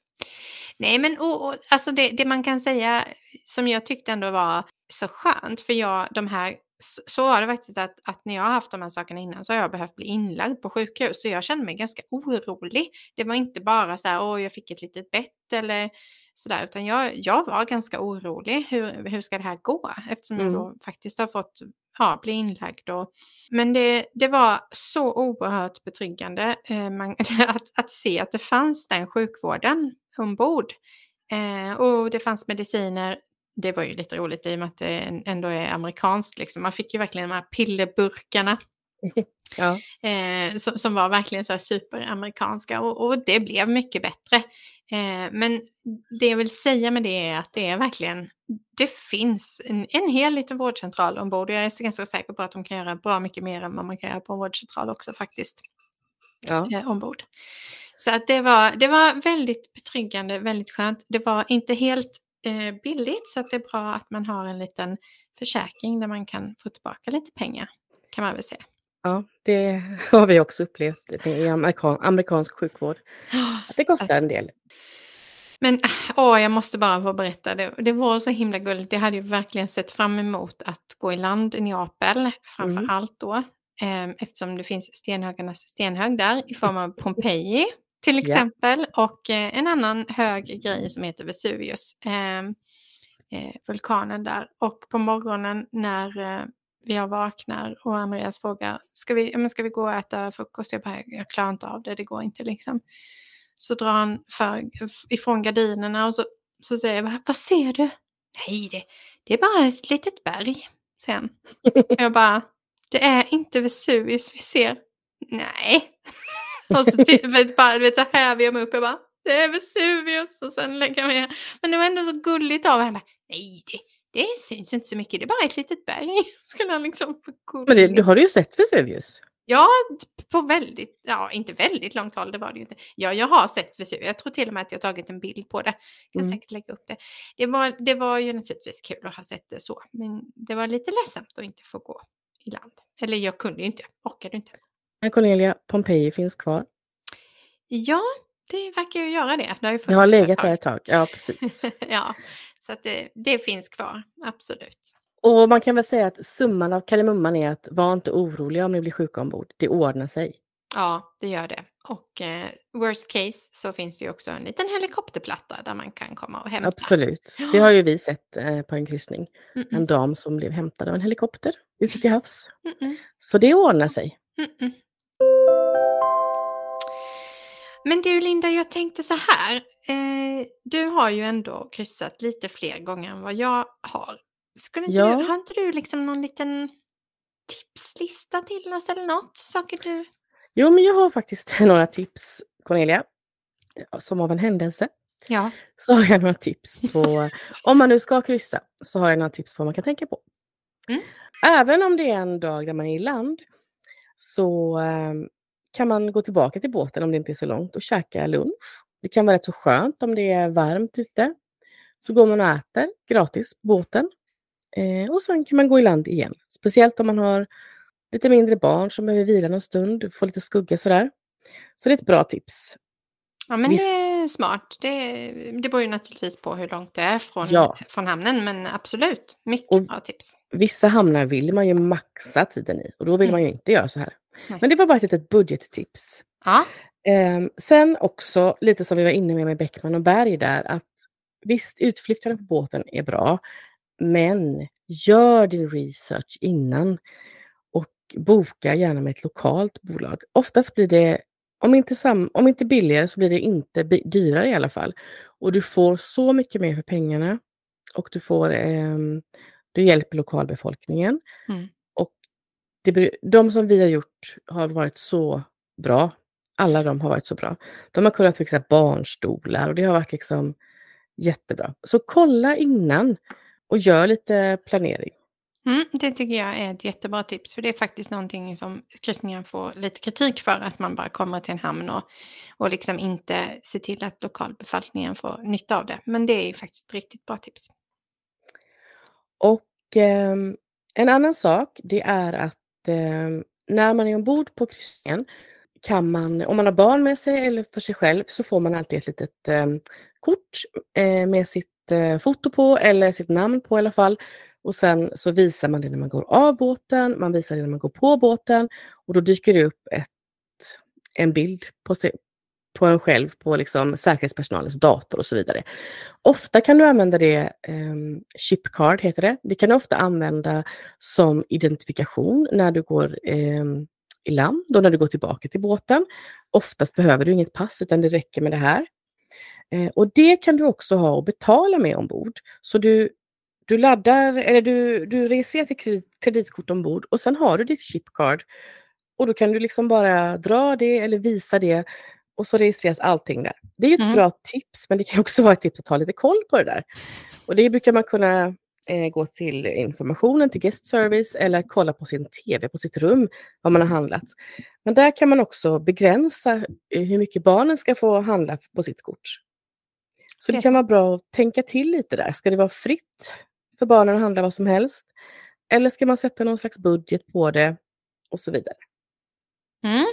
Nej, men och, och, alltså det, det man kan säga som jag tyckte ändå var så skönt, för jag, de här, så, så var det faktiskt att, att när jag har haft de här sakerna innan så har jag behövt bli inlagd på sjukhus, så jag kände mig ganska orolig. Det var inte bara så här, åh, jag fick ett litet bett eller sådär, utan jag, jag var ganska orolig. Hur, hur ska det här gå? Eftersom jag Mm. då faktiskt har fått ja, bli inlagd. Och, men det, det var så oerhört betryggande eh, man, att, att se att det fanns den sjukvården ombord. Eh, och det fanns mediciner. Det var ju lite roligt i och med att det ändå är amerikanskt. Liksom. Man fick ju verkligen de här pillerburkarna Ja. eh, som, som var verkligen så här superamerikanska och, och det blev mycket bättre. Eh, men det jag vill säga med det är att det är verkligen, det finns en, en hel liten vårdcentral ombord och jag är ganska säker på att de kan göra bra mycket mer än vad man kan göra på en vårdcentral också faktiskt Ja. eh, ombord. Så att det var, det var väldigt betryggande, väldigt skönt. Det var inte helt eh, billigt så att det är bra att man har en liten försäkring där man kan få tillbaka lite pengar kan man väl säga. Ja, det har vi också upplevt i amerikan, amerikansk sjukvård. Att det kostar en del. Men åh, jag måste bara få berätta, det, det var så himla gulligt. Jag hade ju verkligen sett fram emot att gå i land i Neapel, framför Mm. allt då, eh, eftersom det finns stenhögarnas stenhög där i form av Pompeji till exempel och eh, en annan hög grej som heter Vesuvius, eh, eh, vulkanen där. Och på morgonen när eh, jag vaknar och Andreas frågar, ska vi, men ska vi gå och äta frukost? Jag bara, jag klarar inte av det, det går inte liksom. Så drar han för, ifrån gardinerna och så Så säger jag, vad ser du? Nej, det, det är bara ett litet berg. Sen. Jag bara, det är inte Vesuvius vi ser. Nej. Och så typ, till, bara, vet, så häver jag mig upp. Jag bara, det är Vesuvius. Och sen lägger jag mig. Men det var ändå så gulligt av henne. Nej, det, det syns inte så mycket. Det är bara ett litet berg. Skulle han liksom Men det, du har ju sett Vesuvius? Ja, på väldigt, ja inte väldigt långt håll, det var det ju inte. Ja, jag har sett Vesuvius. Jag tror till och med att jag tagit en bild på det. Kan Mm. säkert lägga upp det. Det var, det var ju naturligtvis kul att ha sett det så, men det var lite ledsamt att inte få gå i land. Eller jag kunde ju inte, jag orkade inte. Men Cornelia, Pompeji finns kvar. Ja, det verkar ju göra det. Det har, ju Jag har legat där ett tag. Ja, precis. ja, så att det, det finns kvar, absolut. Och man kan väl säga att summan av kardemumman är att var inte oroliga om ni blir sjuka ombord. Det ordnar sig. Ja, det gör det. Och eh, worst case så finns det ju också en liten helikopterplatta där man kan komma och hämta. Absolut. Det har ju vi sett eh, på en kryssning. Mm, En dam som blev hämtad av en helikopter ute till havs. mm, mm. Så det ordnar sig. Men du Linda, jag tänkte så här. Eh, du har ju ändå kryssat lite fler gånger än vad jag har. Skulle inte Ja. du, har inte du liksom någon liten tipslista till oss eller något? Saker du... Jo, men jag har faktiskt några tips, Cornelia. Som av en händelse. Ja. Så har jag några tips på, om man nu ska kryssa, så har jag några tips på vad man kan tänka på. Mm. Även om det är en dag där man är i land så eh, kan man gå tillbaka till båten om det inte är så långt och käka lunch. Det kan vara rätt så skönt om det är varmt ute. Så går man och äter gratis på båten. Eh, och sen kan man gå i land igen. Speciellt om man har lite mindre barn som behöver vila någon stund, få lite skugga sådär. Så det är ett bra tips. ja, men Visst. det är smart. Det, det beror ju naturligtvis på hur långt det är från, Ja. från hamnen, men absolut. Mycket Och- bra tips. Vissa hamnar vill man ju maxa tiden i och då vill Mm. man ju inte göra så här. Nej. Men det var bara ett litet budgettips. Ja. Ehm, sen också lite som vi var inne med med Bäckman och Berg där att visst utflykterna på båten är bra men gör din research innan och boka gärna med ett lokalt bolag. Oftast blir det, om inte, sam, om inte billigare så blir det inte dyrare i alla fall. Och du får så mycket mer för pengarna och du får ehm, du hjälper lokalbefolkningen. Mm. Och det, de som vi har gjort har varit så bra. Alla de har varit så bra. De har kunnat fixa barnstolar och det har varit liksom jättebra. Så kolla innan och gör lite planering. Mm, det tycker jag är ett jättebra tips. För det är faktiskt någonting som kryssningen får lite kritik för. Att man bara kommer till en hamn och, och liksom inte ser till att lokalbefolkningen får nytta av det. Men det är faktiskt ett riktigt bra tips. Och ehm, en annan sak det är att ehm, när man är ombord på kryssningen kan man, om man har barn med sig eller för sig själv, så får man alltid ett litet eh, kort eh, med sitt eh, foto på eller sitt namn på i alla fall. Och sen så visar man det när man går av båten, man visar det när man går på båten och då dyker det upp ett, en bild på, sig, på en själv på liksom säkerhetspersonalens dator och så vidare. Ofta kan du använda det, ehm, um, chipcard heter det. Det kan du ofta använda som identifikation när du går ehm, i land och när du går tillbaka till båten. Oftast behöver du inget pass utan det räcker med det här. Eh, och det kan du också ha och betala med ombord. Så du, du laddar, eller du, du registrerar till kredit, kreditkort ombord och sen har du ditt chipcard. Och då kan du liksom bara dra det eller visa det och så registreras allting där. Det är ett Mm. bra tips, men det kan också vara ett tips att ha lite koll på det där. Och det brukar man kunna eh, gå till informationen, till guest service eller kolla på sin TV på sitt rum vad man har handlat. Men där kan man också begränsa eh, hur mycket barnen ska få handla på sitt kort. Så det Det- kan vara bra att tänka till lite där. Ska det vara fritt för barnen att handla vad som helst? Eller ska man sätta någon slags budget på det? Och så vidare. Mm.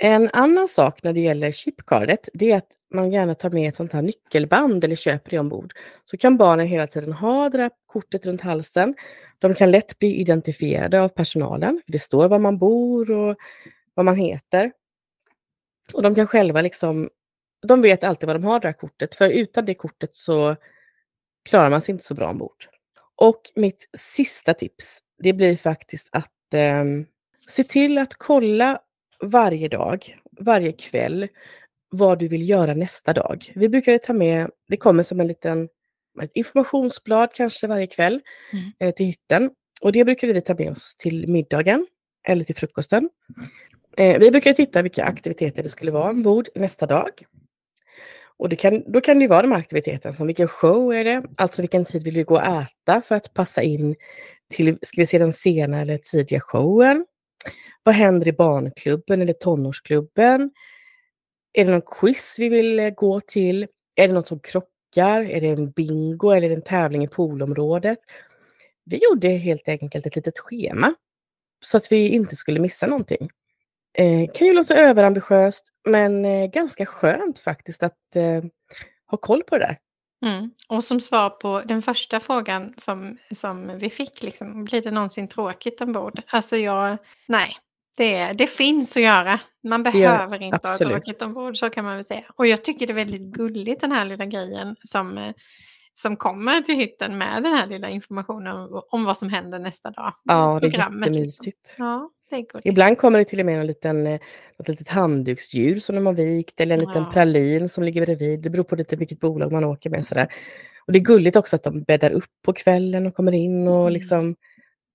En annan sak när det gäller chipcardet, det är att man gärna tar med ett sånt här nyckelband eller köper det ombord. Så kan barnen hela tiden ha det där kortet runt halsen. De kan lätt bli identifierade av personalen. Det står var man bor och vad man heter. Och de kan själva liksom, de vet alltid vad de har det där kortet, för utan det kortet så klarar man sig inte så bra ombord. Och mitt sista tips, det blir faktiskt att eh, se till att kolla varje dag, varje kväll, vad du vill göra nästa dag. Vi brukar ta med, det kommer som en liten ett informationsblad kanske varje kväll Mm. eh, till hytten. Och det brukade vi ta med oss till middagen eller till frukosten. Eh, vi brukade titta vilka aktiviteter det skulle vara ombord nästa dag. Och kan, då kan det vara de här aktiviteterna som vilken show är det, alltså vilken tid vill vi gå och äta för att passa in till, ska vi se den sena eller tidiga showen? Vad händer i barnklubben eller tonårsklubben? Är det någon quiz vi vill eh, gå till? Är det något som krockar? Är det en bingo eller en tävling i poolområdet? Vi gjorde helt enkelt ett litet schema så att vi inte skulle missa någonting. Eh, kan ju låta överambitiöst men eh, ganska skönt faktiskt att eh, ha koll på det där. Mm. Och som svar på den första frågan som, som vi fick, liksom, blir det någonsin tråkigt ombord? Alltså jag, nej, det, det finns att göra. Man behöver inte absolut. ha tråkigt ombord, så kan man väl säga. Och jag tycker det är väldigt gulligt den här lilla grejen som, eh, som kommer till hytten med den här lilla informationen om, om vad som händer nästa dag. Ja, det är liksom. jättemysigt. Ja, det. Ibland kommer det till och med en liten, eh, något litet handduksdjur som de har vikt eller en liten Ja. pralin som ligger bredvid. Det beror på lite vilket bolag man åker med. Sådär. Och det är gulligt också att de bäddar upp på kvällen och kommer in och Mm. liksom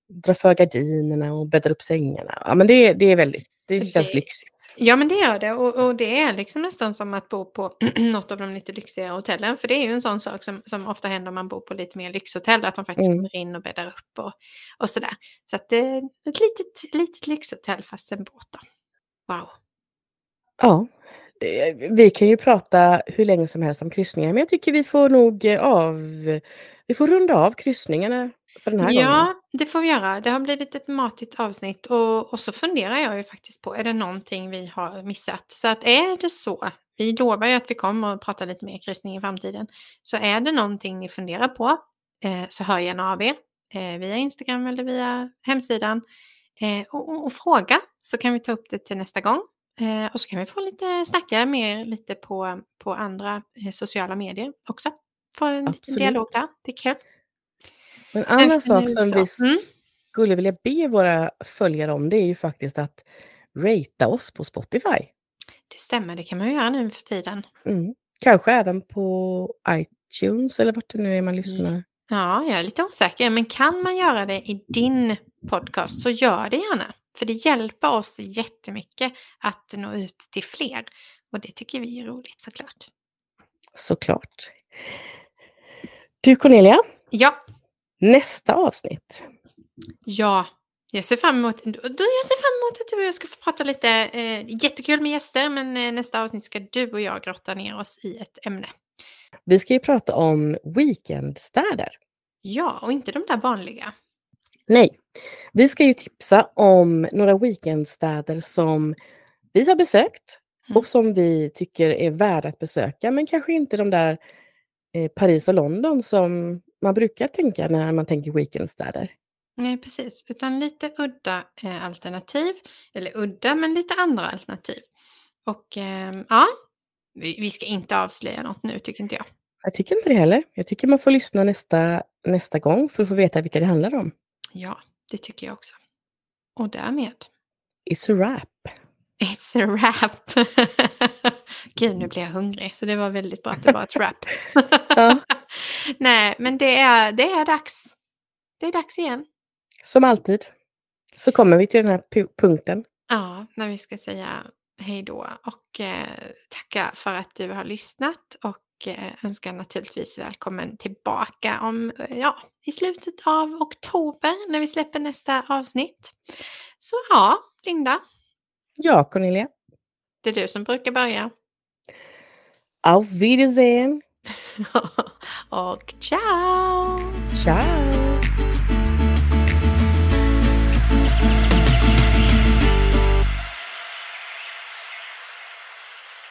drar för gardinerna och bäddar upp sängarna. Ja, men det, det är väldigt, det känns Det- lyxigt. Ja men det gör det och, och det är liksom nästan som att bo på något av de lite lyxigare hotellen. För det är ju en sån sak som, som ofta händer om man bor på lite mer lyxhotell. Att de faktiskt Mm. kommer in och bäddar upp och, och sådär. Så att det är ett litet, litet lyxhotell fast en båt då. Wow. Ja, det, vi kan ju prata hur länge som helst om kryssningar men jag tycker vi får nog eh, av, vi får runda av kryssningarna för den här gången. Ja, det får vi göra. Det har blivit ett matigt avsnitt och, och så funderar jag ju faktiskt på, är det någonting vi har missat? Så att är det så, vi lovar ju att vi kommer att prata lite mer kryssning i framtiden, så är det någonting ni funderar på eh, så hör gärna av er eh, via Instagram eller via hemsidan eh, och, och, och fråga så kan vi ta upp det till nästa gång. Eh, och så kan vi få lite snacka mer lite på, på andra eh, sociala medier också. Få en liten Absolut. dialog där, det är kul. En annan sak som vi Mm. skulle vilja be våra följare om det är ju faktiskt att ratea oss på Spotify. Det stämmer, det kan man ju göra nu för tiden. Mm. Kanske även på iTunes eller vart det nu är man lyssnar. Ja, jag är lite osäker, men kan man göra det i din podcast så gör det gärna. För det hjälper oss jättemycket att nå ut till fler. Och det tycker vi är roligt såklart. Såklart. Du Cornelia, Ja, nästa avsnitt. ja. Jag ser fram emot, jag ser fram emot att du och jag ska få prata lite. Eh, jättekul med gäster, men eh, nästa avsnitt ska du och jag grotta ner oss i ett ämne. Vi ska ju prata om weekendstäder. Ja, och inte de där vanliga. Nej, vi ska ju tipsa om några weekendstäder som vi har besökt Mm. och som vi tycker är värda att besöka, men kanske inte de där eh, Paris och London som man brukar tänka när man tänker weekendstäder. Nej, precis. Utan lite udda eh, alternativ. Eller udda, men lite andra alternativ. Och ehm, ja, vi, vi ska inte avslöja något nu, tycker inte jag. Jag tycker inte det heller. Jag tycker man får lyssna nästa, nästa gång för att få veta vilka det handlar om. Ja, det tycker jag också. Och därmed, It's a wrap. it's a wrap. Gud, nu blir jag hungrig. Så det var väldigt bra att det var ett wrap. Ja. Nej, men det är, det är dags. Det är dags igen. Som alltid så kommer vi till den här pu- punkten. Ja, när vi ska säga hej då och eh, tacka för att du har lyssnat och eh, önskar naturligtvis välkommen tillbaka om, eh, ja, i slutet av oktober när vi släpper nästa avsnitt. Så ja, Linda, Ja, Cornelia. det är du som brukar börja. Auf Wiedersehen. och ciao! Ciao!